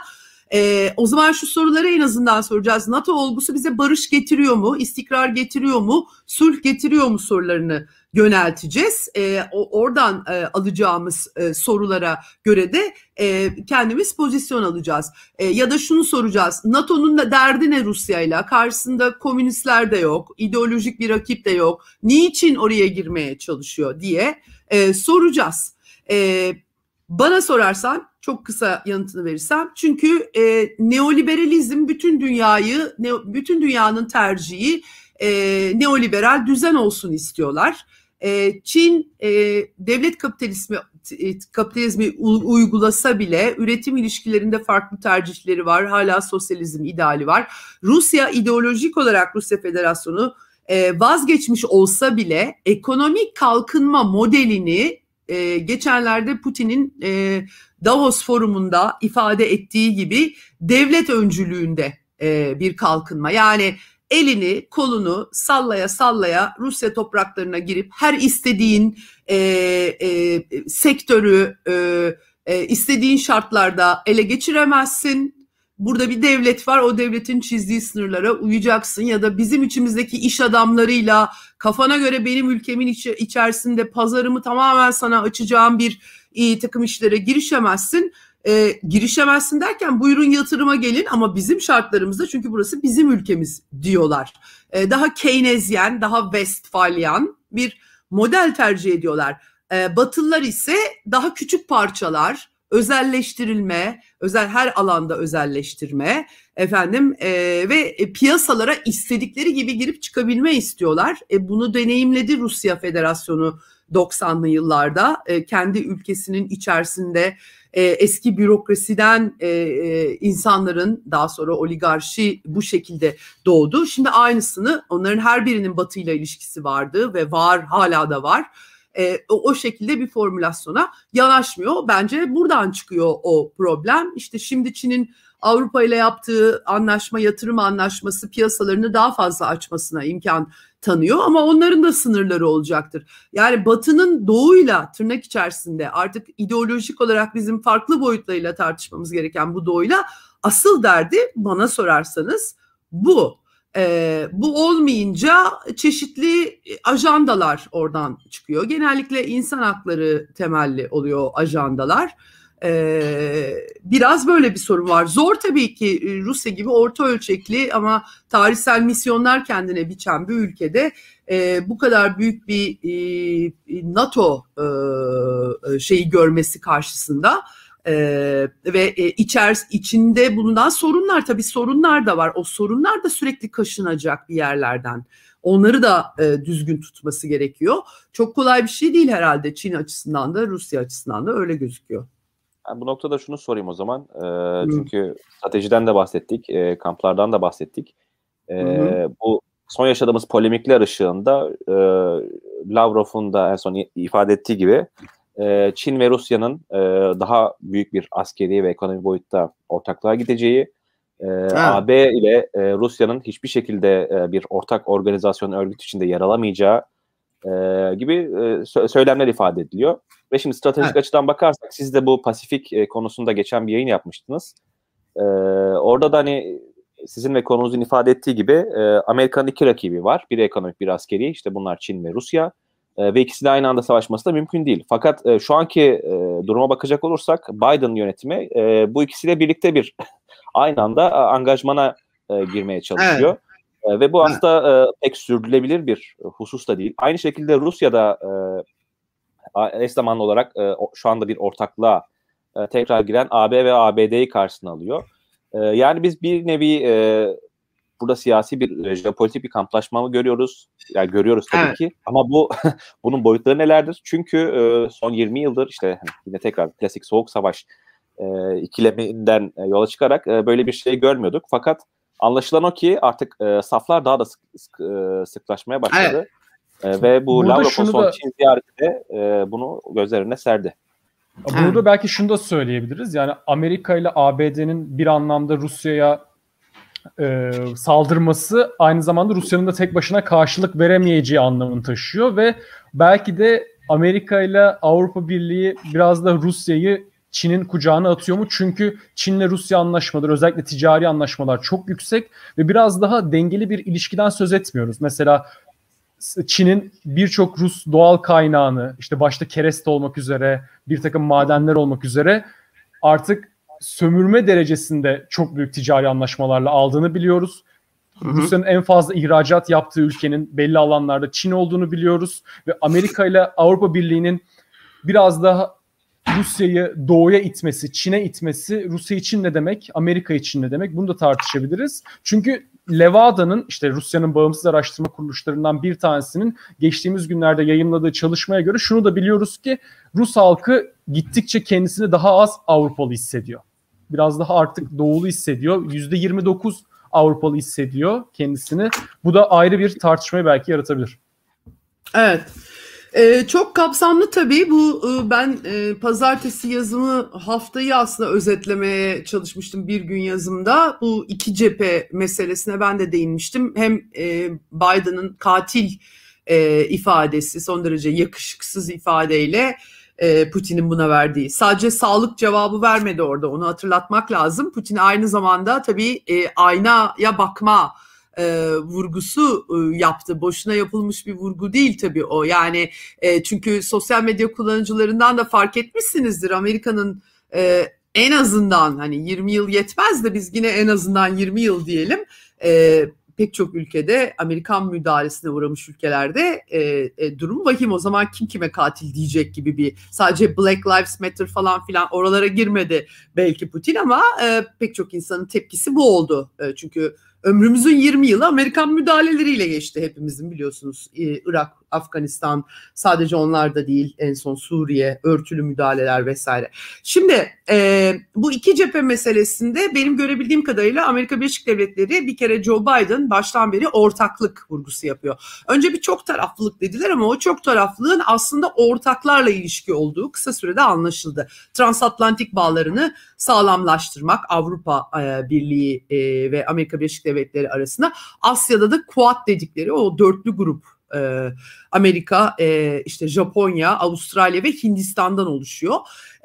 E, o zaman şu soruları en azından soracağız. NATO olgusu bize barış getiriyor mu? istikrar getiriyor mu? Sulh getiriyor mu sorularını yönelteceğiz. E, o, oradan e, alacağımız e, sorulara göre de e, kendimiz pozisyon alacağız. E, ya da şunu soracağız. NATO'nun da derdi ne Rusya ile? Karşısında komünistler de yok, ideolojik bir rakip de yok. Niçin oraya girmeye çalışıyor diye e, soracağız. E, bana sorarsan çok kısa yanıtını verirsem çünkü e, neoliberalizm bütün dünyayı ne, bütün dünyanın tercihi e, neoliberal düzen olsun istiyorlar. E, Çin e, devlet kapitalizmi e, kapitalizmi uygulasa bile üretim ilişkilerinde farklı tercihleri var. Hala sosyalizm ideali var. Rusya ideolojik olarak Rusya Federasyonu e, vazgeçmiş olsa bile ekonomik kalkınma modelini e, geçenlerde Putin'in e, Davos forumunda ifade ettiği gibi devlet öncülüğünde e, bir kalkınma. Yani elini kolunu sallaya sallaya Rusya topraklarına girip her istediğin e, e, sektörü e, e, istediğin şartlarda ele geçiremezsin. Burada bir devlet var o devletin çizdiği sınırlara uyacaksın ya da bizim içimizdeki iş adamlarıyla kafana göre benim ülkemin içi, içerisinde pazarımı tamamen sana açacağım bir e, takım işlere girişemezsin e, girişemezsin derken buyurun yatırıma gelin ama bizim şartlarımızda çünkü burası bizim ülkemiz diyorlar. E, daha Keynesyen, daha Westfalyan bir model tercih ediyorlar. E, Batılılar ise daha küçük parçalar, özelleştirilme, özel her alanda özelleştirme efendim e, ve piyasalara istedikleri gibi girip çıkabilme istiyorlar. E, bunu deneyimledi Rusya Federasyonu 90'lı yıllarda e, kendi ülkesinin içerisinde e, eski bürokrasiden e, e, insanların daha sonra oligarşi bu şekilde doğdu. Şimdi aynısını onların her birinin Batı ile ilişkisi vardı ve var hala da var. E, o, o şekilde bir formülasyona yanaşmıyor. Bence buradan çıkıyor o problem. İşte şimdi Çin'in Avrupa ile yaptığı anlaşma, yatırım anlaşması piyasalarını daha fazla açmasına imkan tanıyor ama onların da sınırları olacaktır. Yani Batı'nın doğuyla tırnak içerisinde artık ideolojik olarak bizim farklı boyutlarıyla tartışmamız gereken bu doğuyla asıl derdi bana sorarsanız bu. E, bu olmayınca çeşitli ajandalar oradan çıkıyor. Genellikle insan hakları temelli oluyor ajandalar. Ee, biraz böyle bir sorun var. Zor tabii ki Rusya gibi orta ölçekli ama tarihsel misyonlar kendine biçen bir ülkede e, bu kadar büyük bir e, NATO e, şeyi görmesi karşısında e, ve e, içer içinde bulunan sorunlar tabii sorunlar da var. O sorunlar da sürekli kaşınacak bir yerlerden. Onları da e, düzgün tutması gerekiyor. Çok kolay bir şey değil herhalde Çin açısından da Rusya açısından da öyle gözüküyor. Yani bu noktada şunu sorayım o zaman. E, çünkü stratejiden de bahsettik, e, kamplardan da bahsettik. E, bu son yaşadığımız polemikler ışığında e, Lavrov'un da en son ifade ettiği gibi e, Çin ve Rusya'nın e, daha büyük bir askeri ve ekonomi boyutta ortaklığa gideceği, e, AB ile e, Rusya'nın hiçbir şekilde e, bir ortak organizasyon örgüt içinde yer alamayacağı e, gibi e, söylemler ifade ediliyor. Ve şimdi stratejik evet. açıdan bakarsak siz de bu Pasifik e, konusunda geçen bir yayın yapmıştınız. E, orada da hani sizin ve konunuzun ifade ettiği gibi e, Amerika'nın iki rakibi var. Biri ekonomik, biri askeri. İşte bunlar Çin ve Rusya. E, ve ikisi de aynı anda savaşması da mümkün değil. Fakat e, şu anki e, duruma bakacak olursak Biden yönetimi e, bu ikisiyle birlikte bir aynı anda angajmana e, girmeye çalışıyor. Evet. E, ve bu aslında e, pek sürdürülebilir bir husus da değil. Aynı şekilde Rusya'da e, eş zamanlı olarak e, şu anda bir ortaklığa e, tekrar giren AB ve ABD'yi karşısına alıyor. E, yani biz bir nevi e, burada siyasi bir e, jeopolitik bir kamplaşma mı görüyoruz? Yani görüyoruz tabii evet. ki. Ama bu bunun boyutları nelerdir? Çünkü e, son 20 yıldır işte hani yine tekrar klasik soğuk savaş e, ikileminden e, yola çıkarak e, böyle bir şey görmüyorduk. Fakat Anlaşılan o ki artık e, saflar daha da sık, sık, e, sıklaşmaya başladı. Evet. E, ve bu Lavrov'un son da... Çin ziyareti de e, bunu gözlerine serdi. Burada belki şunu da söyleyebiliriz. Yani Amerika ile ABD'nin bir anlamda Rusya'ya e, saldırması aynı zamanda Rusya'nın da tek başına karşılık veremeyeceği anlamını taşıyor ve belki de Amerika ile Avrupa Birliği biraz da Rusya'yı Çin'in kucağına atıyor mu? Çünkü Çin'le Rusya anlaşmaları özellikle ticari anlaşmalar çok yüksek ve biraz daha dengeli bir ilişkiden söz etmiyoruz. Mesela Çin'in birçok Rus doğal kaynağını işte başta kereste olmak üzere bir takım madenler olmak üzere artık sömürme derecesinde çok büyük ticari anlaşmalarla aldığını biliyoruz. Rusya'nın en fazla ihracat yaptığı ülkenin belli alanlarda Çin olduğunu biliyoruz ve Amerika ile Avrupa Birliği'nin biraz daha Rusya'yı doğuya itmesi, Çin'e itmesi Rusya için ne demek, Amerika için ne demek bunu da tartışabiliriz. Çünkü Levada'nın işte Rusya'nın bağımsız araştırma kuruluşlarından bir tanesinin geçtiğimiz günlerde yayınladığı çalışmaya göre şunu da biliyoruz ki Rus halkı gittikçe kendisini daha az Avrupalı hissediyor. Biraz daha artık doğulu hissediyor. %29 Avrupalı hissediyor kendisini. Bu da ayrı bir tartışmayı belki yaratabilir. Evet. Ee, çok kapsamlı tabii bu e, ben e, pazartesi yazımı haftayı aslında özetlemeye çalışmıştım bir gün yazımda. Bu iki cephe meselesine ben de değinmiştim. Hem e, Biden'ın katil e, ifadesi son derece yakışıksız ifadeyle e, Putin'in buna verdiği. Sadece sağlık cevabı vermedi orada onu hatırlatmak lazım. Putin aynı zamanda tabii e, aynaya bakma e, vurgusu e, yaptı. Boşuna yapılmış bir vurgu değil tabii o. Yani e, çünkü sosyal medya kullanıcılarından da fark etmişsinizdir. Amerika'nın e, en azından hani 20 yıl yetmez de biz yine en azından 20 yıl diyelim. E, pek çok ülkede Amerikan müdahalesine uğramış ülkelerde e, e, durum vahim. O zaman kim kime katil diyecek gibi bir sadece Black Lives Matter falan filan oralara girmedi belki Putin ama e, pek çok insanın tepkisi bu oldu. E, çünkü ömrümüzün 20 yılı Amerikan müdahaleleriyle geçti hepimizin biliyorsunuz. Ee, Irak, Afganistan sadece onlar da değil en son Suriye, örtülü müdahaleler vesaire. Şimdi e, bu iki cephe meselesinde benim görebildiğim kadarıyla Amerika Birleşik Devletleri bir kere Joe Biden baştan beri ortaklık vurgusu yapıyor. Önce bir çok taraflılık dediler ama o çok taraflılığın aslında ortaklarla ilişki olduğu kısa sürede anlaşıldı. Transatlantik bağlarını sağlamlaştırmak Avrupa e, Birliği e, ve Amerika Birleşik Devletleri arasında Asya'da da Quad dedikleri o dörtlü grup E, Amerika, e, işte Japonya, Avustralya ve Hindistan'dan oluşuyor.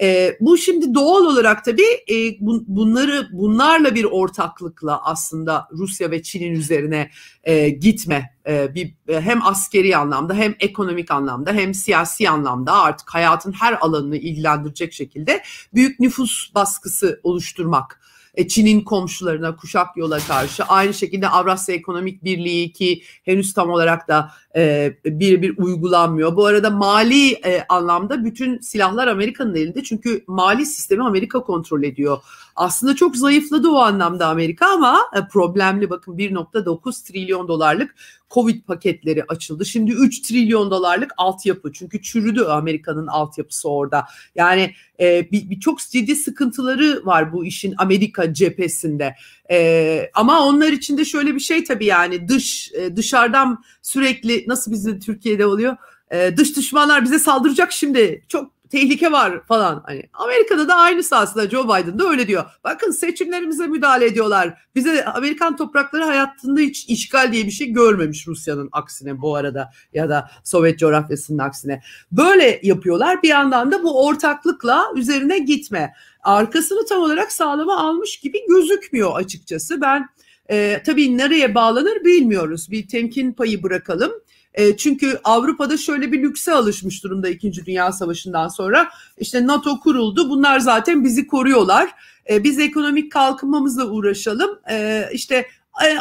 E, bu şimdi doğal olarak tabii e, bu, bunları bunlarla bir ortaklıkla aslında Rusya ve Çin'in üzerine e, gitme e, bir hem askeri anlamda hem ekonomik anlamda hem siyasi anlamda artık hayatın her alanını ilgilendirecek şekilde büyük nüfus baskısı oluşturmak e, Çin'in komşularına kuşak yola karşı aynı şekilde Avrasya Ekonomik Birliği ki henüz tam olarak da e, bir bir uygulanmıyor. Bu arada mali e, anlamda bütün silahlar Amerika'nın elinde çünkü mali sistemi Amerika kontrol ediyor. Aslında çok zayıfladı o anlamda Amerika ama e, problemli bakın 1.9 trilyon dolarlık Covid paketleri açıldı. Şimdi 3 trilyon dolarlık altyapı çünkü çürüdü Amerika'nın altyapısı orada. Yani e, bir, bir çok ciddi sıkıntıları var bu işin Amerika cephesinde. E, ama onlar için de şöyle bir şey tabii yani dış e, dışarıdan sürekli nasıl bizim Türkiye'de oluyor? E, dış düşmanlar bize saldıracak şimdi. Çok tehlike var falan. Hani Amerika'da da aynısı aslında Joe Biden de öyle diyor. Bakın seçimlerimize müdahale ediyorlar. Bize Amerikan toprakları hayatında hiç işgal diye bir şey görmemiş Rusya'nın aksine bu arada ya da Sovyet coğrafyasının aksine. Böyle yapıyorlar. Bir yandan da bu ortaklıkla üzerine gitme. Arkasını tam olarak sağlama almış gibi gözükmüyor açıkçası. Ben e, tabii nereye bağlanır bilmiyoruz. Bir temkin payı bırakalım. E, çünkü Avrupa'da şöyle bir lükse alışmış durumda 2. Dünya Savaşı'ndan sonra. İşte NATO kuruldu. Bunlar zaten bizi koruyorlar. E, biz ekonomik kalkınmamızla uğraşalım. E, işte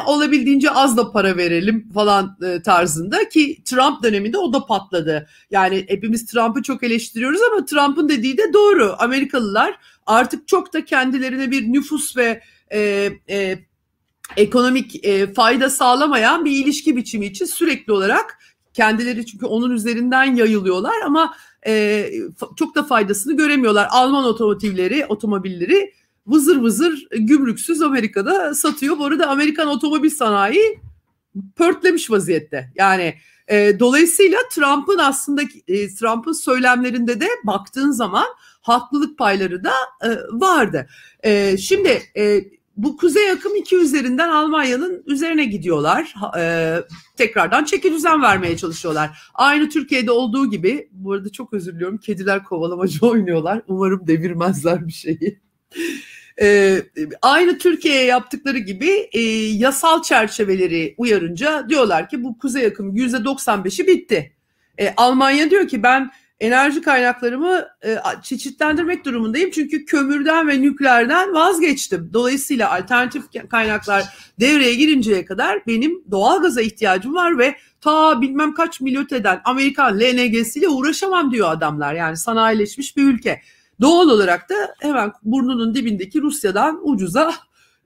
olabildiğince az da para verelim falan e, tarzında ki Trump döneminde o da patladı. Yani hepimiz Trump'ı çok eleştiriyoruz ama Trump'ın dediği de doğru. Amerikalılar artık çok da kendilerine bir nüfus ve e, e, ekonomik e, fayda sağlamayan bir ilişki biçimi için sürekli olarak kendileri çünkü onun üzerinden yayılıyorlar ama e, çok da faydasını göremiyorlar. Alman otomotivleri, otomobilleri vızır vızır gümrüksüz Amerika'da satıyor. Bu arada Amerikan otomobil sanayi pörtlemiş vaziyette. Yani e, dolayısıyla Trump'ın aslında e, Trump'ın söylemlerinde de baktığın zaman haklılık payları da e, vardı. E, şimdi e, bu kuzey akım iki üzerinden Almanya'nın üzerine gidiyorlar. E, tekrardan çeki düzen vermeye çalışıyorlar. Aynı Türkiye'de olduğu gibi, bu arada çok özür diliyorum, kediler kovalamacı oynuyorlar. Umarım devirmezler bir şeyi. E, aynı Türkiye'ye yaptıkları gibi e, yasal çerçeveleri uyarınca diyorlar ki bu kuzey akım yüzde 95'i bitti. E, Almanya diyor ki ben enerji kaynaklarımı e, çeşitlendirmek durumundayım. Çünkü kömürden ve nükleerden vazgeçtim. Dolayısıyla alternatif kaynaklar devreye girinceye kadar benim doğal gaza ihtiyacım var ve ta bilmem kaç milyon Amerikan LNG'siyle uğraşamam diyor adamlar. Yani sanayileşmiş bir ülke. Doğal olarak da hemen burnunun dibindeki Rusya'dan ucuza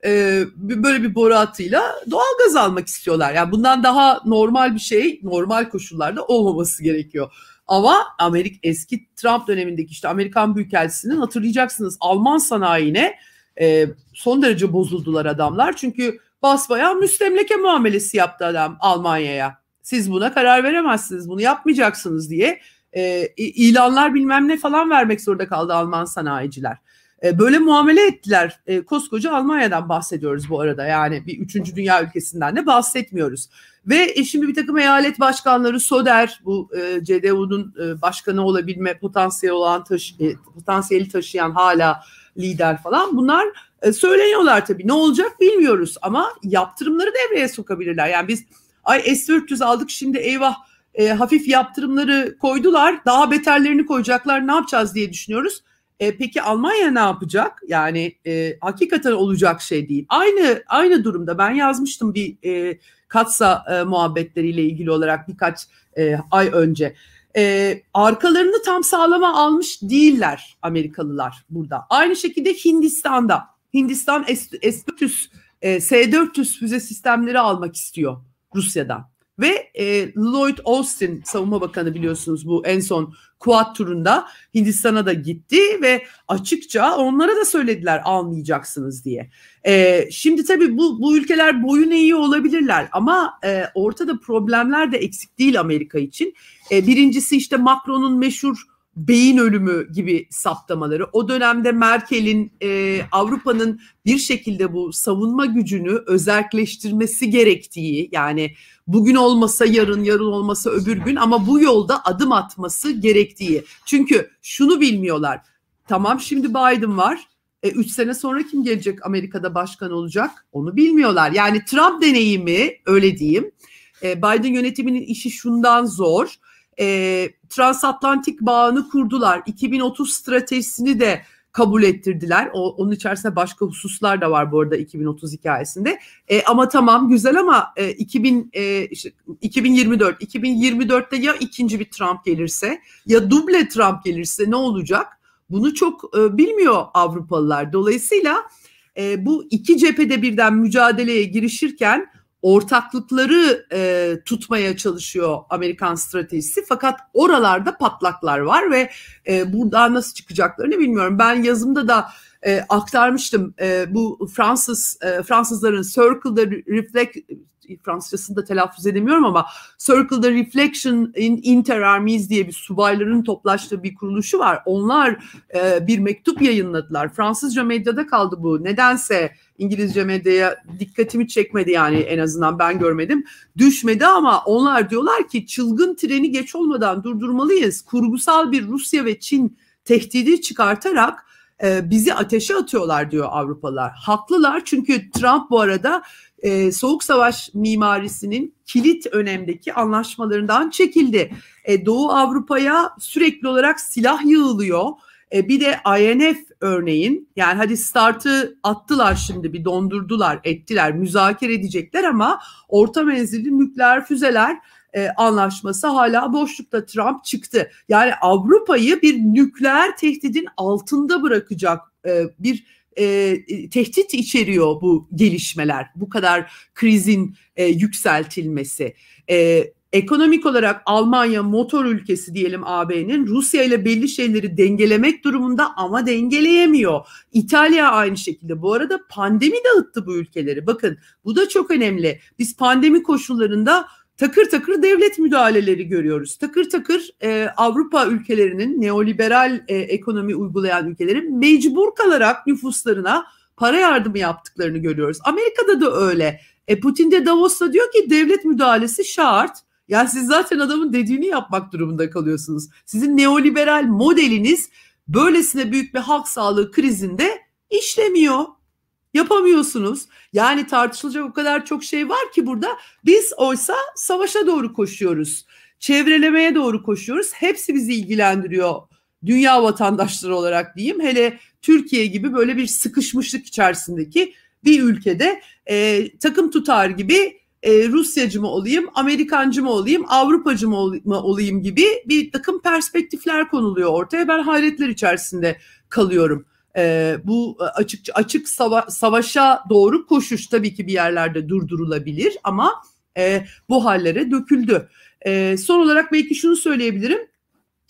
e, böyle bir boru hattıyla doğal gaz almak istiyorlar. Yani bundan daha normal bir şey normal koşullarda olmaması gerekiyor. Ama Amerika eski Trump dönemindeki işte Amerikan Büyükelçisi'nin hatırlayacaksınız Alman sanayine e, son derece bozuldular adamlar. Çünkü basbayağı müstemleke muamelesi yaptı adam Almanya'ya. Siz buna karar veremezsiniz, bunu yapmayacaksınız diye e, ilanlar bilmem ne falan vermek zorunda kaldı Alman sanayiciler. E, böyle muamele ettiler. E, koskoca Almanya'dan bahsediyoruz bu arada. Yani bir üçüncü dünya ülkesinden de bahsetmiyoruz. Ve e, şimdi bir takım eyalet başkanları Soder bu e, CDU'nun e, başkanı olabilme potansiyeli olan taşı, e, potansiyeli taşıyan hala lider falan bunlar e, söyleniyorlar tabii. Ne olacak bilmiyoruz ama yaptırımları devreye sokabilirler. Yani biz ay S-400 aldık şimdi eyvah e, hafif yaptırımları koydular. Daha beterlerini koyacaklar ne yapacağız diye düşünüyoruz. E, peki Almanya ne yapacak? Yani e, hakikaten olacak şey değil. Aynı aynı durumda ben yazmıştım bir e, Katsa e, muhabbetleriyle ilgili olarak birkaç e, ay önce. E, arkalarını tam sağlama almış değiller Amerikalılar burada. Aynı şekilde Hindistan'da. Hindistan S-400, e, S-400 füze sistemleri almak istiyor Rusya'dan. Ve e, Lloyd Austin savunma bakanı biliyorsunuz bu en son Kuat turunda Hindistan'a da gitti ve açıkça onlara da söylediler almayacaksınız diye. E, şimdi tabii bu, bu ülkeler boyun eğiği olabilirler ama e, ortada problemler de eksik değil Amerika için. E, birincisi işte Macron'un meşhur beyin ölümü gibi saptamaları, o dönemde Merkel'in e, Avrupa'nın bir şekilde bu savunma gücünü özelleştirmesi gerektiği, yani bugün olmasa yarın, yarın olmasa öbür gün ama bu yolda adım atması gerektiği. Çünkü şunu bilmiyorlar. Tamam şimdi Biden var. E, üç sene sonra kim gelecek Amerika'da başkan olacak? Onu bilmiyorlar. Yani Trump deneyimi öyle diyeyim. E, Biden yönetiminin işi şundan zor e, transatlantik bağını kurdular. 2030 stratejisini de kabul ettirdiler. O, onun içerisinde başka hususlar da var bu arada 2030 hikayesinde. E, ama tamam güzel ama e, 2000 e, işte 2024 2024'te ya ikinci bir Trump gelirse ya duble Trump gelirse ne olacak? Bunu çok e, bilmiyor Avrupalılar. Dolayısıyla e, bu iki cephede birden mücadeleye girişirken ortaklıkları e, tutmaya çalışıyor Amerikan stratejisi. Fakat oralarda patlaklar var ve e, buradan nasıl çıkacaklarını bilmiyorum. Ben yazımda da e, aktarmıştım e, bu Fransız e, Fransızların Circle the Reflect Fransızcasını da telaffuz edemiyorum ama Circle the Reflection in Inter Armies diye bir subayların toplaştığı bir kuruluşu var. Onlar e, bir mektup yayınladılar. Fransızca medyada kaldı bu. Nedense İngilizce medyaya dikkatimi çekmedi yani en azından ben görmedim. Düşmedi ama onlar diyorlar ki çılgın treni geç olmadan durdurmalıyız. Kurgusal bir Rusya ve Çin tehdidi çıkartarak e, bizi ateşe atıyorlar diyor Avrupalılar. Haklılar çünkü Trump bu arada e, Soğuk Savaş mimarisinin kilit önemdeki anlaşmalarından çekildi. E, Doğu Avrupa'ya sürekli olarak silah yığılıyor. E, bir de INF örneğin yani hadi startı attılar şimdi bir dondurdular ettiler müzakere edecekler ama orta menzilli nükleer füzeler e, anlaşması hala boşlukta Trump çıktı. Yani Avrupa'yı bir nükleer tehdidin altında bırakacak e, bir e, tehdit içeriyor bu gelişmeler, bu kadar krizin e, yükseltilmesi. E, ekonomik olarak Almanya motor ülkesi diyelim AB'nin Rusya ile belli şeyleri dengelemek durumunda ama dengeleyemiyor. İtalya aynı şekilde. Bu arada pandemi dağıttı bu ülkeleri. Bakın bu da çok önemli. Biz pandemi koşullarında takır takır devlet müdahaleleri görüyoruz. Takır takır e, Avrupa ülkelerinin neoliberal e, ekonomi uygulayan ülkelerin mecbur kalarak nüfuslarına para yardımı yaptıklarını görüyoruz. Amerika'da da öyle. E, Putin de Davos'ta diyor ki devlet müdahalesi şart. Yani siz zaten adamın dediğini yapmak durumunda kalıyorsunuz. Sizin neoliberal modeliniz böylesine büyük bir halk sağlığı krizinde işlemiyor. Yapamıyorsunuz. Yani tartışılacak o kadar çok şey var ki burada. Biz oysa savaşa doğru koşuyoruz. Çevrelemeye doğru koşuyoruz. Hepsi bizi ilgilendiriyor. Dünya vatandaşları olarak diyeyim. Hele Türkiye gibi böyle bir sıkışmışlık içerisindeki bir ülkede e, takım tutar gibi e, Rusyacı mı olayım, Amerikancı mı olayım, Avrupacı mı olayım gibi bir takım perspektifler konuluyor ortaya. Ben hayretler içerisinde kalıyorum. E, bu açık açık sava, savaşa doğru koşuş tabii ki bir yerlerde durdurulabilir ama e, bu hallere döküldü. E, son olarak belki şunu söyleyebilirim.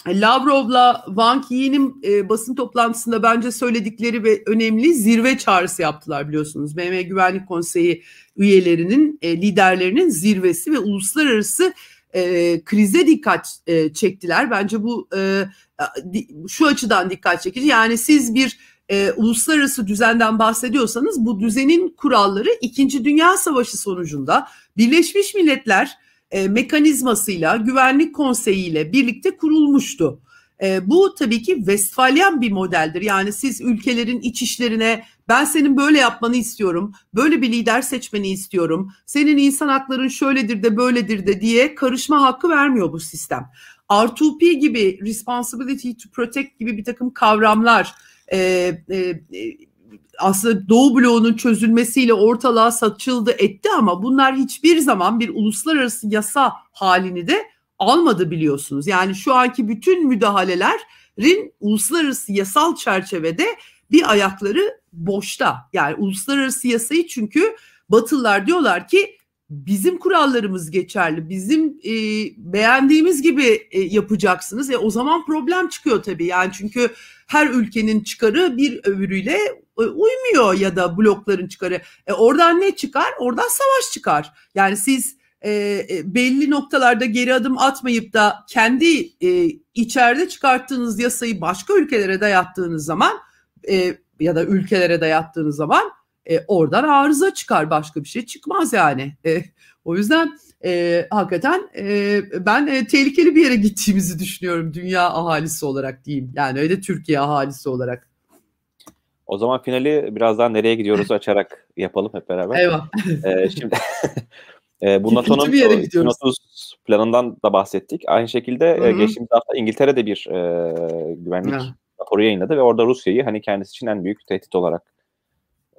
Lavrov'la Wang Yi'nin e, basın toplantısında bence söyledikleri ve önemli zirve çağrısı yaptılar biliyorsunuz. BM Güvenlik Konseyi üyelerinin, e, liderlerinin zirvesi ve uluslararası e, krize dikkat e, çektiler. Bence bu e, şu açıdan dikkat çekici. Yani siz bir e, uluslararası düzenden bahsediyorsanız bu düzenin kuralları İkinci Dünya Savaşı sonucunda Birleşmiş Milletler e, mekanizmasıyla, güvenlik konseyiyle birlikte kurulmuştu. E, bu tabii ki Westfalyan bir modeldir. Yani siz ülkelerin iç işlerine ben senin böyle yapmanı istiyorum, böyle bir lider seçmeni istiyorum, senin insan hakların şöyledir de böyledir de diye karışma hakkı vermiyor bu sistem. R2P gibi, responsibility to protect gibi bir takım kavramlar e, e, aslında Doğu bloğunun çözülmesiyle ortalığa saçıldı etti ama bunlar hiçbir zaman bir uluslararası yasa halini de almadı biliyorsunuz. Yani şu anki bütün müdahalelerin uluslararası yasal çerçevede bir ayakları boşta. Yani uluslararası yasayı çünkü Batılılar diyorlar ki bizim kurallarımız geçerli. Bizim e, beğendiğimiz gibi e, yapacaksınız. E, o zaman problem çıkıyor tabii. Yani çünkü her ülkenin çıkarı bir öbürüyle e, uymuyor ya da blokların çıkarı. E, oradan ne çıkar? Oradan savaş çıkar. Yani siz e, e, belli noktalarda geri adım atmayıp da kendi e, içeride çıkarttığınız yasayı başka ülkelere dayattığınız zaman e, ya da ülkelere dayattığınız zaman e, oradan arıza çıkar başka bir şey çıkmaz yani. E, o yüzden e, hakikaten e, ben e, tehlikeli bir yere gittiğimizi düşünüyorum dünya ahalisi olarak diyeyim. Yani öyle Türkiye ahalisi olarak. O zaman finali biraz daha nereye gidiyoruz açarak yapalım hep beraber. Eyvah. Ee, şimdi e, bu NATO'nun 2030 planından da bahsettik. Aynı şekilde Hı-hı. geçtiğimiz hafta İngiltere'de bir e, güvenlik Hı. raporu yayınladı ve orada Rusya'yı hani kendisi için en büyük tehdit olarak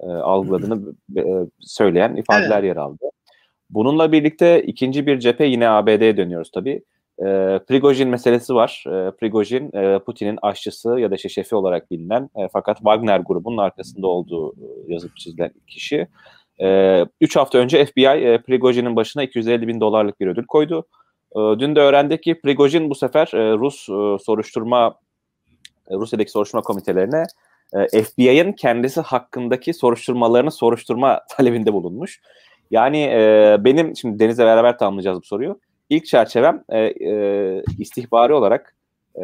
e, algıladığını e, söyleyen ifadeler evet. yer aldı. Bununla birlikte ikinci bir cephe yine ABD'ye dönüyoruz tabii. E, Prigojin meselesi var. E, Prigojin e, Putin'in aşçısı ya da işte şefi olarak bilinen e, fakat Wagner grubunun arkasında olduğu e, yazıp çizilen kişi. E, üç hafta önce FBI e, Prigojin'in başına 250 bin dolarlık bir ödül koydu. E, dün de öğrendik ki Prigojin bu sefer e, Rus e, soruşturma e, Rusya'daki soruşturma komitelerine e, FBI'ın kendisi hakkındaki soruşturmalarını soruşturma talebinde bulunmuş. Yani e, benim şimdi Deniz'le beraber tamamlayacağız bu soruyu. İlk çerçevem e, e, istihbari olarak e,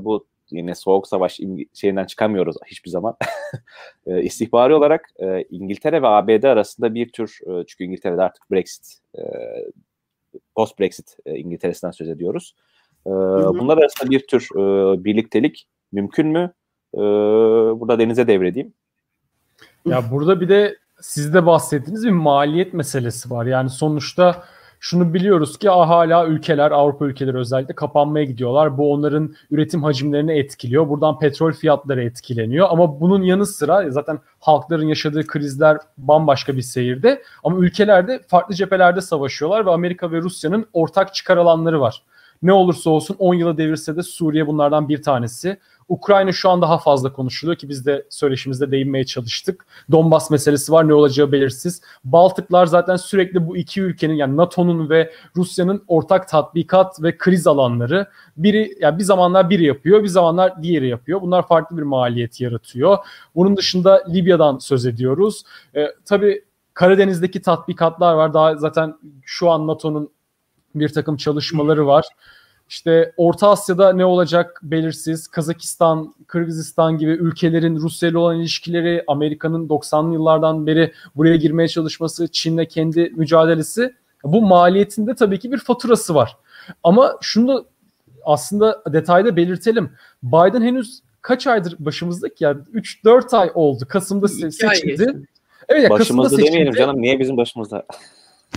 bu yine soğuk savaş şeyinden çıkamıyoruz hiçbir zaman. e, istihbari olarak e, İngiltere ve ABD arasında bir tür e, çünkü İngiltere'de artık Brexit e, post Brexit e, İngiltere'sinden söz ediyoruz. E, Bunlar arasında bir tür e, birliktelik mümkün mü? E, burada Deniz'e devredeyim. Ya burada bir de siz de bahsettiğiniz bir maliyet meselesi var. Yani sonuçta şunu biliyoruz ki hala ülkeler, Avrupa ülkeleri özellikle kapanmaya gidiyorlar. Bu onların üretim hacimlerini etkiliyor. Buradan petrol fiyatları etkileniyor. Ama bunun yanı sıra zaten halkların yaşadığı krizler bambaşka bir seyirde. Ama ülkelerde farklı cephelerde savaşıyorlar ve Amerika ve Rusya'nın ortak çıkar alanları var. Ne olursa olsun 10 yıla devirse de Suriye bunlardan bir tanesi. Ukrayna şu an daha fazla konuşuluyor ki biz de söyleşimizde değinmeye çalıştık. Donbas meselesi var ne olacağı belirsiz. Baltıklar zaten sürekli bu iki ülkenin yani NATO'nun ve Rusya'nın ortak tatbikat ve kriz alanları. Biri yani bir zamanlar biri yapıyor, bir zamanlar diğeri yapıyor. Bunlar farklı bir maliyet yaratıyor. Bunun dışında Libya'dan söz ediyoruz. Ee, tabii Karadeniz'deki tatbikatlar var. Daha zaten şu an NATO'nun bir takım çalışmaları var. İşte Orta Asya'da ne olacak belirsiz. Kazakistan, Kırgızistan gibi ülkelerin Rusya ile olan ilişkileri, Amerika'nın 90'lı yıllardan beri buraya girmeye çalışması, Çin'le kendi mücadelesi bu maliyetinde tabii ki bir faturası var. Ama şunu da aslında detayda belirtelim. Biden henüz kaç aydır başımızdık ya 3-4 ay oldu. Kasım'da seçildi. Evet ya Kasım'da seçildi. demeyelim canım niye bizim başımızda?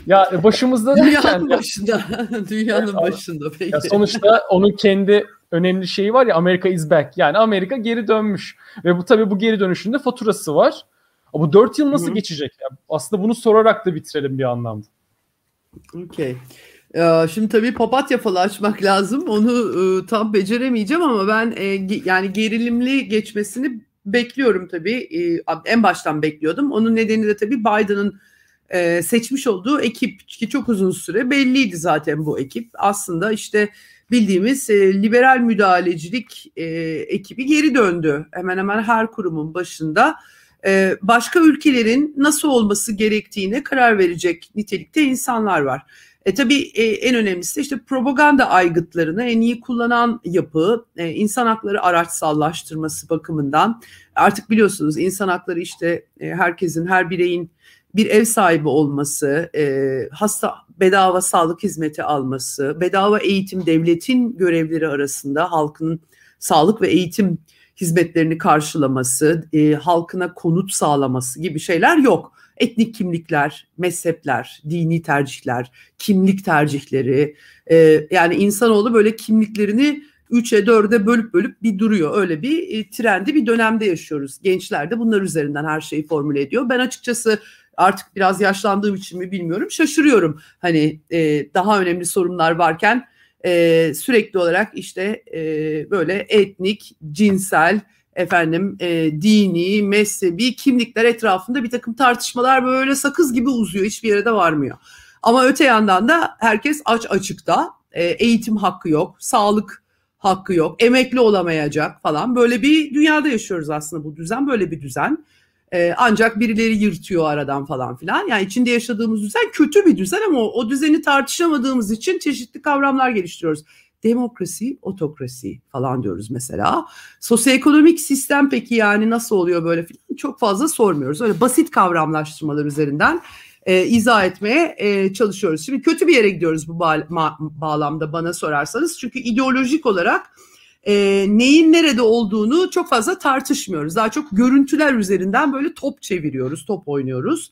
Ya e, başımızda dünyanın başında. dünyanın başında peki. Ya sonuçta onun kendi önemli şeyi var ya Amerika is back. Yani Amerika geri dönmüş. Ve bu tabii bu geri dönüşünde faturası var. Bu 4 yıl nasıl Hı-hı. geçecek? Yani aslında bunu sorarak da bitirelim bir anlamda. Okey. Şimdi tabii papatya falı açmak lazım. Onu e, tam beceremeyeceğim ama ben e, yani gerilimli geçmesini bekliyorum tabii. En baştan bekliyordum. Onun nedeni de tabii Biden'ın e, seçmiş olduğu ekip ki çok uzun süre belliydi zaten bu ekip. Aslında işte bildiğimiz e, liberal müdahalecilik e, ekibi geri döndü. Hemen hemen her kurumun başında e, başka ülkelerin nasıl olması gerektiğine karar verecek nitelikte insanlar var. E tabii e, en önemlisi de işte propaganda aygıtlarını en iyi kullanan yapı, e, insan hakları araçsallaştırması bakımından. Artık biliyorsunuz insan hakları işte e, herkesin, her bireyin bir ev sahibi olması, e, hasta bedava sağlık hizmeti alması, bedava eğitim devletin görevleri arasında halkın sağlık ve eğitim hizmetlerini karşılaması, e, halkına konut sağlaması gibi şeyler yok. Etnik kimlikler, mezhepler, dini tercihler, kimlik tercihleri, e, yani insanoğlu böyle kimliklerini 3'e 4'e bölüp bölüp bir duruyor. Öyle bir e, trendi bir dönemde yaşıyoruz. Gençler de bunlar üzerinden her şeyi formüle ediyor. Ben açıkçası artık biraz yaşlandığım için mi bilmiyorum şaşırıyorum. Hani e, daha önemli sorunlar varken e, sürekli olarak işte e, böyle etnik, cinsel, efendim e, dini, mezhebi kimlikler etrafında bir takım tartışmalar böyle sakız gibi uzuyor. Hiçbir yere de varmıyor. Ama öte yandan da herkes aç açıkta. E, eğitim hakkı yok, sağlık hakkı yok, emekli olamayacak falan. Böyle bir dünyada yaşıyoruz aslında bu düzen böyle bir düzen. E, ancak birileri yırtıyor aradan falan filan. Yani içinde yaşadığımız düzen kötü bir düzen ama o, o düzeni tartışamadığımız için çeşitli kavramlar geliştiriyoruz. Demokrasi, otokrasi falan diyoruz mesela. Sosyoekonomik sistem peki yani nasıl oluyor böyle filan çok fazla sormuyoruz. Öyle basit kavramlaştırmalar üzerinden e, izah etmeye e, çalışıyoruz. Şimdi kötü bir yere gidiyoruz bu bağ, ma, bağlamda bana sorarsanız. Çünkü ideolojik olarak e, neyin nerede olduğunu çok fazla tartışmıyoruz. Daha çok görüntüler üzerinden böyle top çeviriyoruz, top oynuyoruz.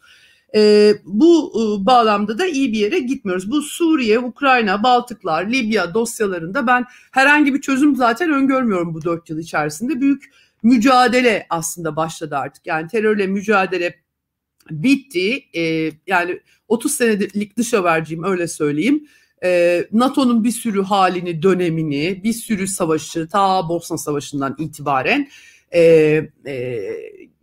E, bu e, bağlamda da iyi bir yere gitmiyoruz. Bu Suriye, Ukrayna, Baltıklar, Libya dosyalarında ben herhangi bir çözüm zaten öngörmüyorum bu dört yıl içerisinde. Büyük mücadele aslında başladı artık. Yani terörle mücadele bitti. E, yani 30 senelik dış haberciyim öyle söyleyeyim. E, NATO'nun bir sürü halini, dönemini, bir sürü savaşı ta Bosna Savaşı'ndan itibaren e, e,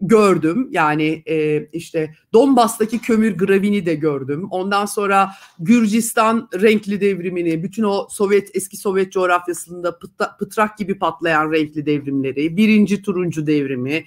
gördüm. Yani e, işte Donbas'taki kömür gravini de gördüm. Ondan sonra Gürcistan renkli devrimini, bütün o Sovyet eski Sovyet coğrafyasında pıta, pıtrak gibi patlayan renkli devrimleri, birinci turuncu devrimi,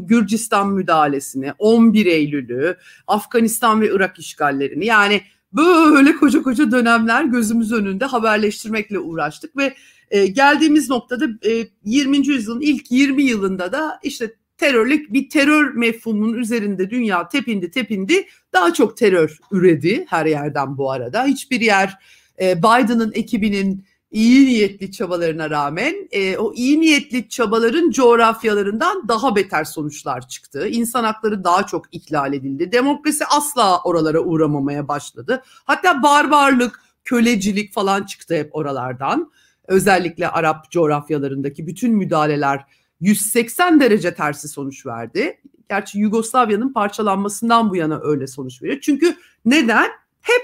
Gürcistan müdahalesini, 11 Eylül'ü, Afganistan ve Irak işgallerini yani böyle koca koca dönemler gözümüz önünde haberleştirmekle uğraştık ve e, geldiğimiz noktada e, 20. yüzyılın ilk 20 yılında da işte terörlük bir terör mefhumunun üzerinde dünya tepindi tepindi daha çok terör üredi her yerden bu arada. Hiçbir yer e, Biden'ın ekibinin iyi niyetli çabalarına rağmen e, o iyi niyetli çabaların coğrafyalarından daha beter sonuçlar çıktı. İnsan hakları daha çok ihlal edildi. Demokrasi asla oralara uğramamaya başladı. Hatta barbarlık, kölecilik falan çıktı hep oralardan. Özellikle Arap coğrafyalarındaki bütün müdahaleler 180 derece tersi sonuç verdi. Gerçi Yugoslavya'nın parçalanmasından bu yana öyle sonuç veriyor. Çünkü neden? Hep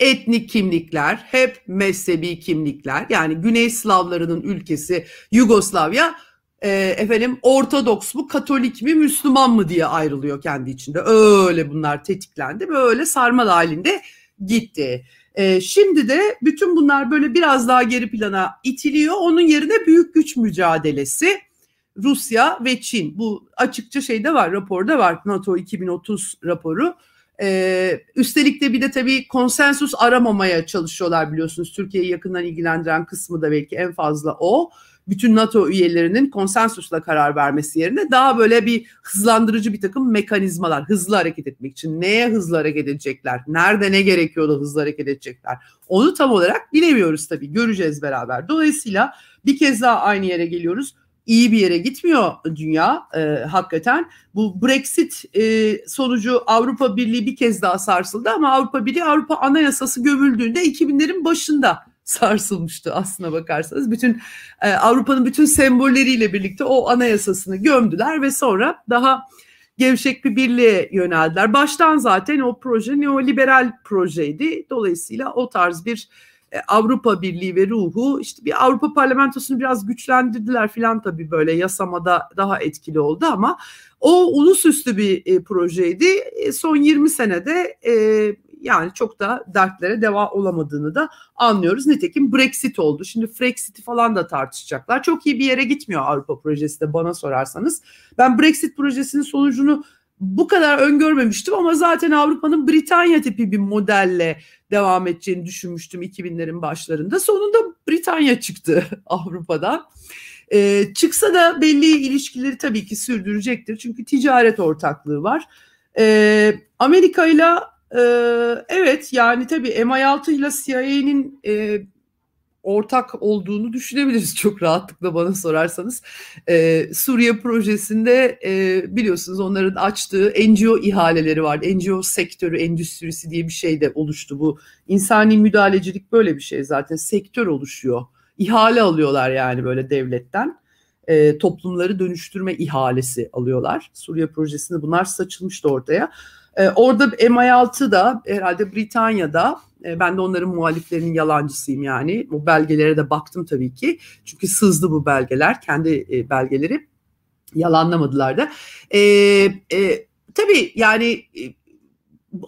etnik kimlikler, hep mezhebi kimlikler. Yani Güney Slavlarının ülkesi Yugoslavya e, efendim Ortodoks mu, Katolik mi, Müslüman mı diye ayrılıyor kendi içinde. Öyle bunlar tetiklendi. Böyle sarmal halinde gitti. E, şimdi de bütün bunlar böyle biraz daha geri plana itiliyor. Onun yerine büyük güç mücadelesi Rusya ve Çin. Bu açıkça şeyde var, raporda var. NATO 2030 raporu. Üstelik de bir de tabii konsensus aramamaya çalışıyorlar biliyorsunuz. Türkiye'yi yakından ilgilendiren kısmı da belki en fazla o. Bütün NATO üyelerinin konsensusla karar vermesi yerine daha böyle bir hızlandırıcı bir takım mekanizmalar, hızlı hareket etmek için. Neye hızlı hareket edecekler? Nerede ne gerekiyor da hızlı hareket edecekler? Onu tam olarak bilemiyoruz tabii. Göreceğiz beraber. Dolayısıyla bir kez daha aynı yere geliyoruz iyi bir yere gitmiyor dünya e, hakikaten. Bu Brexit e, sonucu Avrupa Birliği bir kez daha sarsıldı ama Avrupa Birliği Avrupa Anayasası gömüldüğünde 2000'lerin başında sarsılmıştı aslına bakarsanız. Bütün e, Avrupa'nın bütün sembolleriyle birlikte o anayasasını gömdüler ve sonra daha gevşek bir birliğe yöneldiler. Baştan zaten o proje neoliberal projeydi. Dolayısıyla o tarz bir Avrupa Birliği ve ruhu işte bir Avrupa Parlamentosu'nu biraz güçlendirdiler filan tabii böyle yasamada daha etkili oldu ama o ulusüstü bir e, projeydi. E, son 20 senede e, yani çok da dertlere deva olamadığını da anlıyoruz. Nitekim Brexit oldu. Şimdi Frexit'i falan da tartışacaklar. Çok iyi bir yere gitmiyor Avrupa projesi de bana sorarsanız. Ben Brexit projesinin sonucunu bu kadar öngörmemiştim ama zaten Avrupa'nın Britanya tipi bir modelle devam edeceğini düşünmüştüm 2000'lerin başlarında. Sonunda Britanya çıktı Avrupa'dan. Ee, çıksa da belli ilişkileri tabii ki sürdürecektir. Çünkü ticaret ortaklığı var. Ee, Amerika ile evet yani tabii MI6 ile CIA'nin e, ortak olduğunu düşünebiliriz çok rahatlıkla bana sorarsanız. Ee, Suriye projesinde e, biliyorsunuz onların açtığı NGO ihaleleri vardı. NGO sektörü, endüstrisi diye bir şey de oluştu bu. İnsani müdahalecilik böyle bir şey zaten. Sektör oluşuyor. İhale alıyorlar yani böyle devletten. E, toplumları dönüştürme ihalesi alıyorlar. Suriye projesinde bunlar saçılmıştı ortaya. E, orada MI6 da herhalde Britanya'da e, ben de onların muhaliflerinin yalancısıyım yani. Bu belgelere de baktım tabii ki. Çünkü sızdı bu belgeler, kendi e, belgeleri. Yalanlamadılar da. E, e, tabii yani e,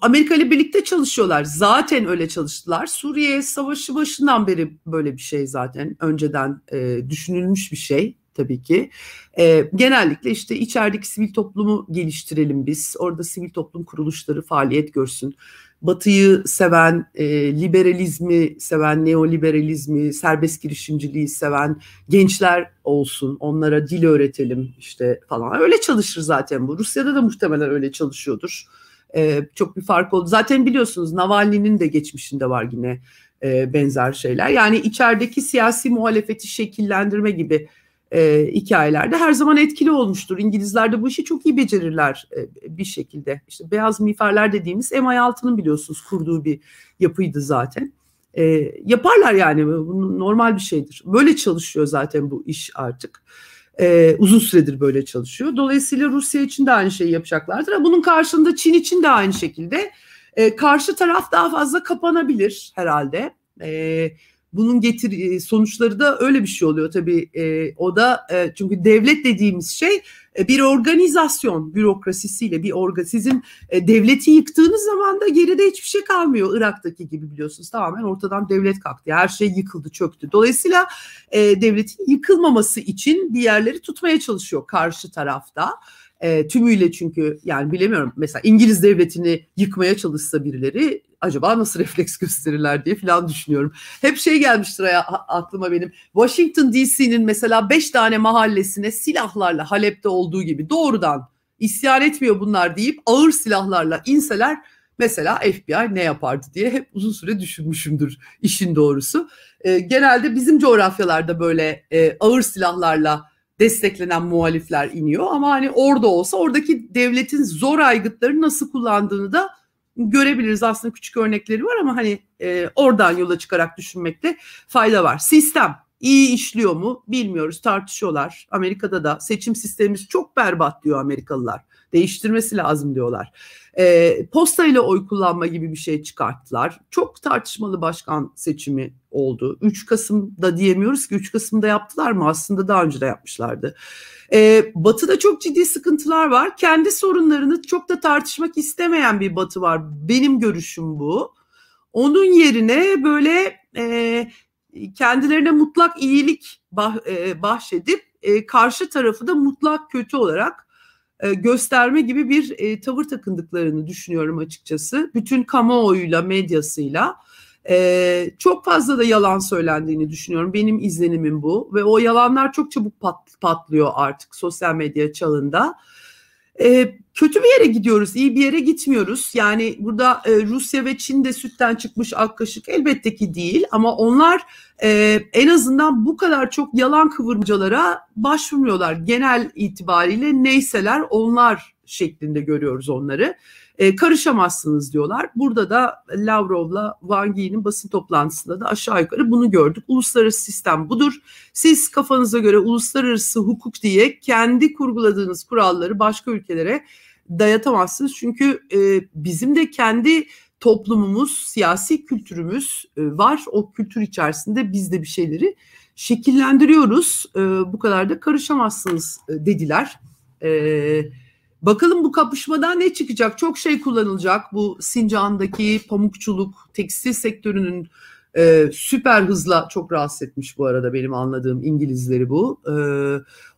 Amerika ile birlikte çalışıyorlar. Zaten öyle çalıştılar. Suriye savaşı başından beri böyle bir şey zaten önceden e, düşünülmüş bir şey tabii ki. E, genellikle işte içerideki sivil toplumu geliştirelim biz. Orada sivil toplum kuruluşları faaliyet görsün. Batı'yı seven, e, liberalizmi seven, neoliberalizmi, serbest girişimciliği seven gençler olsun. Onlara dil öğretelim işte falan. Öyle çalışır zaten bu. Rusya'da da muhtemelen öyle çalışıyordur. E, çok bir fark oldu. Zaten biliyorsunuz Navalny'nin de geçmişinde var yine e, benzer şeyler. Yani içerideki siyasi muhalefeti şekillendirme gibi e, hikayelerde her zaman etkili olmuştur. İngilizler de bu işi çok iyi becerirler e, bir şekilde. İşte beyaz miğferler dediğimiz MI6'nın biliyorsunuz kurduğu bir yapıydı zaten. E, yaparlar yani bu normal bir şeydir. Böyle çalışıyor zaten bu iş artık. E, uzun süredir böyle çalışıyor. Dolayısıyla Rusya için de aynı şeyi yapacaklardır. Bunun karşında Çin için de aynı şekilde. E, karşı taraf daha fazla kapanabilir herhalde. Evet bunun getir e, sonuçları da öyle bir şey oluyor tabii. E, o da e, çünkü devlet dediğimiz şey e, bir organizasyon bürokrasisiyle bir orga sizin e, devleti yıktığınız zaman da geride hiçbir şey kalmıyor. Irak'taki gibi biliyorsunuz tamamen ortadan devlet kalktı. Her şey yıkıldı, çöktü. Dolayısıyla e, devletin yıkılmaması için bir yerleri tutmaya çalışıyor karşı tarafta. E, tümüyle çünkü yani bilemiyorum mesela İngiliz devletini yıkmaya çalışsa birileri acaba nasıl refleks gösterirler diye falan düşünüyorum. Hep şey gelmiştir aklıma benim. Washington DC'nin mesela beş tane mahallesine silahlarla Halep'te olduğu gibi doğrudan isyan etmiyor bunlar deyip ağır silahlarla inseler mesela FBI ne yapardı diye hep uzun süre düşünmüşümdür işin doğrusu. E, genelde bizim coğrafyalarda böyle e, ağır silahlarla desteklenen muhalifler iniyor ama hani orada olsa oradaki devletin zor aygıtları nasıl kullandığını da görebiliriz. Aslında küçük örnekleri var ama hani e, oradan yola çıkarak düşünmekte fayda var. Sistem iyi işliyor mu bilmiyoruz tartışıyorlar. Amerika'da da seçim sistemimiz çok berbat diyor Amerikalılar. Değiştirmesi lazım diyorlar. E, posta ile oy kullanma gibi bir şey çıkarttılar. Çok tartışmalı başkan seçimi oldu. 3 Kasım'da diyemiyoruz ki 3 Kasım'da yaptılar mı? Aslında daha önce de yapmışlardı. E, batı'da çok ciddi sıkıntılar var. Kendi sorunlarını çok da tartışmak istemeyen bir Batı var. Benim görüşüm bu. Onun yerine böyle e, kendilerine mutlak iyilik bah, e, bahşedip e, karşı tarafı da mutlak kötü olarak e, gösterme gibi bir e, tavır takındıklarını düşünüyorum açıkçası. Bütün kamuoyuyla, medyasıyla. Ee, çok fazla da yalan söylendiğini düşünüyorum. Benim izlenimim bu ve o yalanlar çok çabuk pat, patlıyor artık sosyal medya çağında. Ee, kötü bir yere gidiyoruz, iyi bir yere gitmiyoruz. Yani burada e, Rusya ve Çin de sütten çıkmış ak kaşık elbette ki değil ama onlar e, en azından bu kadar çok yalan kıvırmacalara başvurmuyorlar. Genel itibariyle neyseler onlar şeklinde görüyoruz onları e, karışamazsınız diyorlar. Burada da Lavrov'la Wang Yi'nin basın toplantısında da aşağı yukarı bunu gördük. Uluslararası sistem budur. Siz kafanıza göre uluslararası hukuk diye kendi kurguladığınız kuralları başka ülkelere dayatamazsınız. Çünkü e, bizim de kendi toplumumuz, siyasi kültürümüz e, var. O kültür içerisinde biz de bir şeyleri şekillendiriyoruz. E, bu kadar da karışamazsınız e, dediler. Evet Bakalım bu kapışmadan ne çıkacak? Çok şey kullanılacak. Bu Sincan'daki pamukçuluk, tekstil sektörünün e, süper hızla çok rahatsız etmiş bu arada benim anladığım İngilizleri bu. E,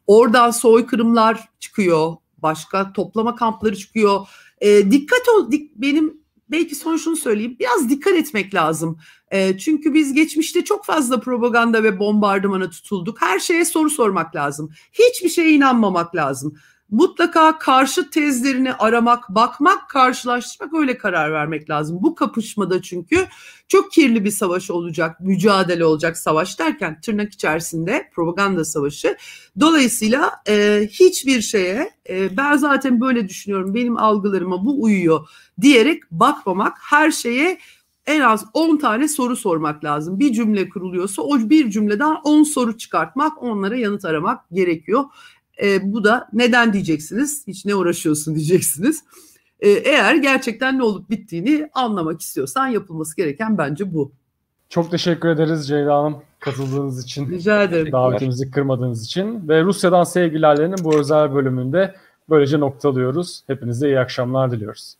oradan soykırımlar çıkıyor. Başka toplama kampları çıkıyor. E, dikkat ol, dik, benim belki son şunu söyleyeyim. Biraz dikkat etmek lazım. E, çünkü biz geçmişte çok fazla propaganda ve bombardımana tutulduk. Her şeye soru sormak lazım. Hiçbir şeye inanmamak lazım mutlaka karşı tezlerini aramak, bakmak, karşılaştırmak öyle karar vermek lazım. Bu kapışmada çünkü çok kirli bir savaş olacak, mücadele olacak savaş derken tırnak içerisinde propaganda savaşı. Dolayısıyla e, hiçbir şeye e, ben zaten böyle düşünüyorum, benim algılarıma bu uyuyor diyerek bakmamak, her şeye en az 10 tane soru sormak lazım. Bir cümle kuruluyorsa o bir cümleden 10 soru çıkartmak, onlara yanıt aramak gerekiyor. E, bu da neden diyeceksiniz? Hiç ne uğraşıyorsun diyeceksiniz. E, eğer gerçekten ne olup bittiğini anlamak istiyorsan yapılması gereken bence bu. Çok teşekkür ederiz Ceyda Hanım katıldığınız için. Rica ederim. Davetimizi kırmadığınız için. Ve Rusya'dan sevgilerlerinin bu özel bölümünde böylece noktalıyoruz. Hepinize iyi akşamlar diliyoruz.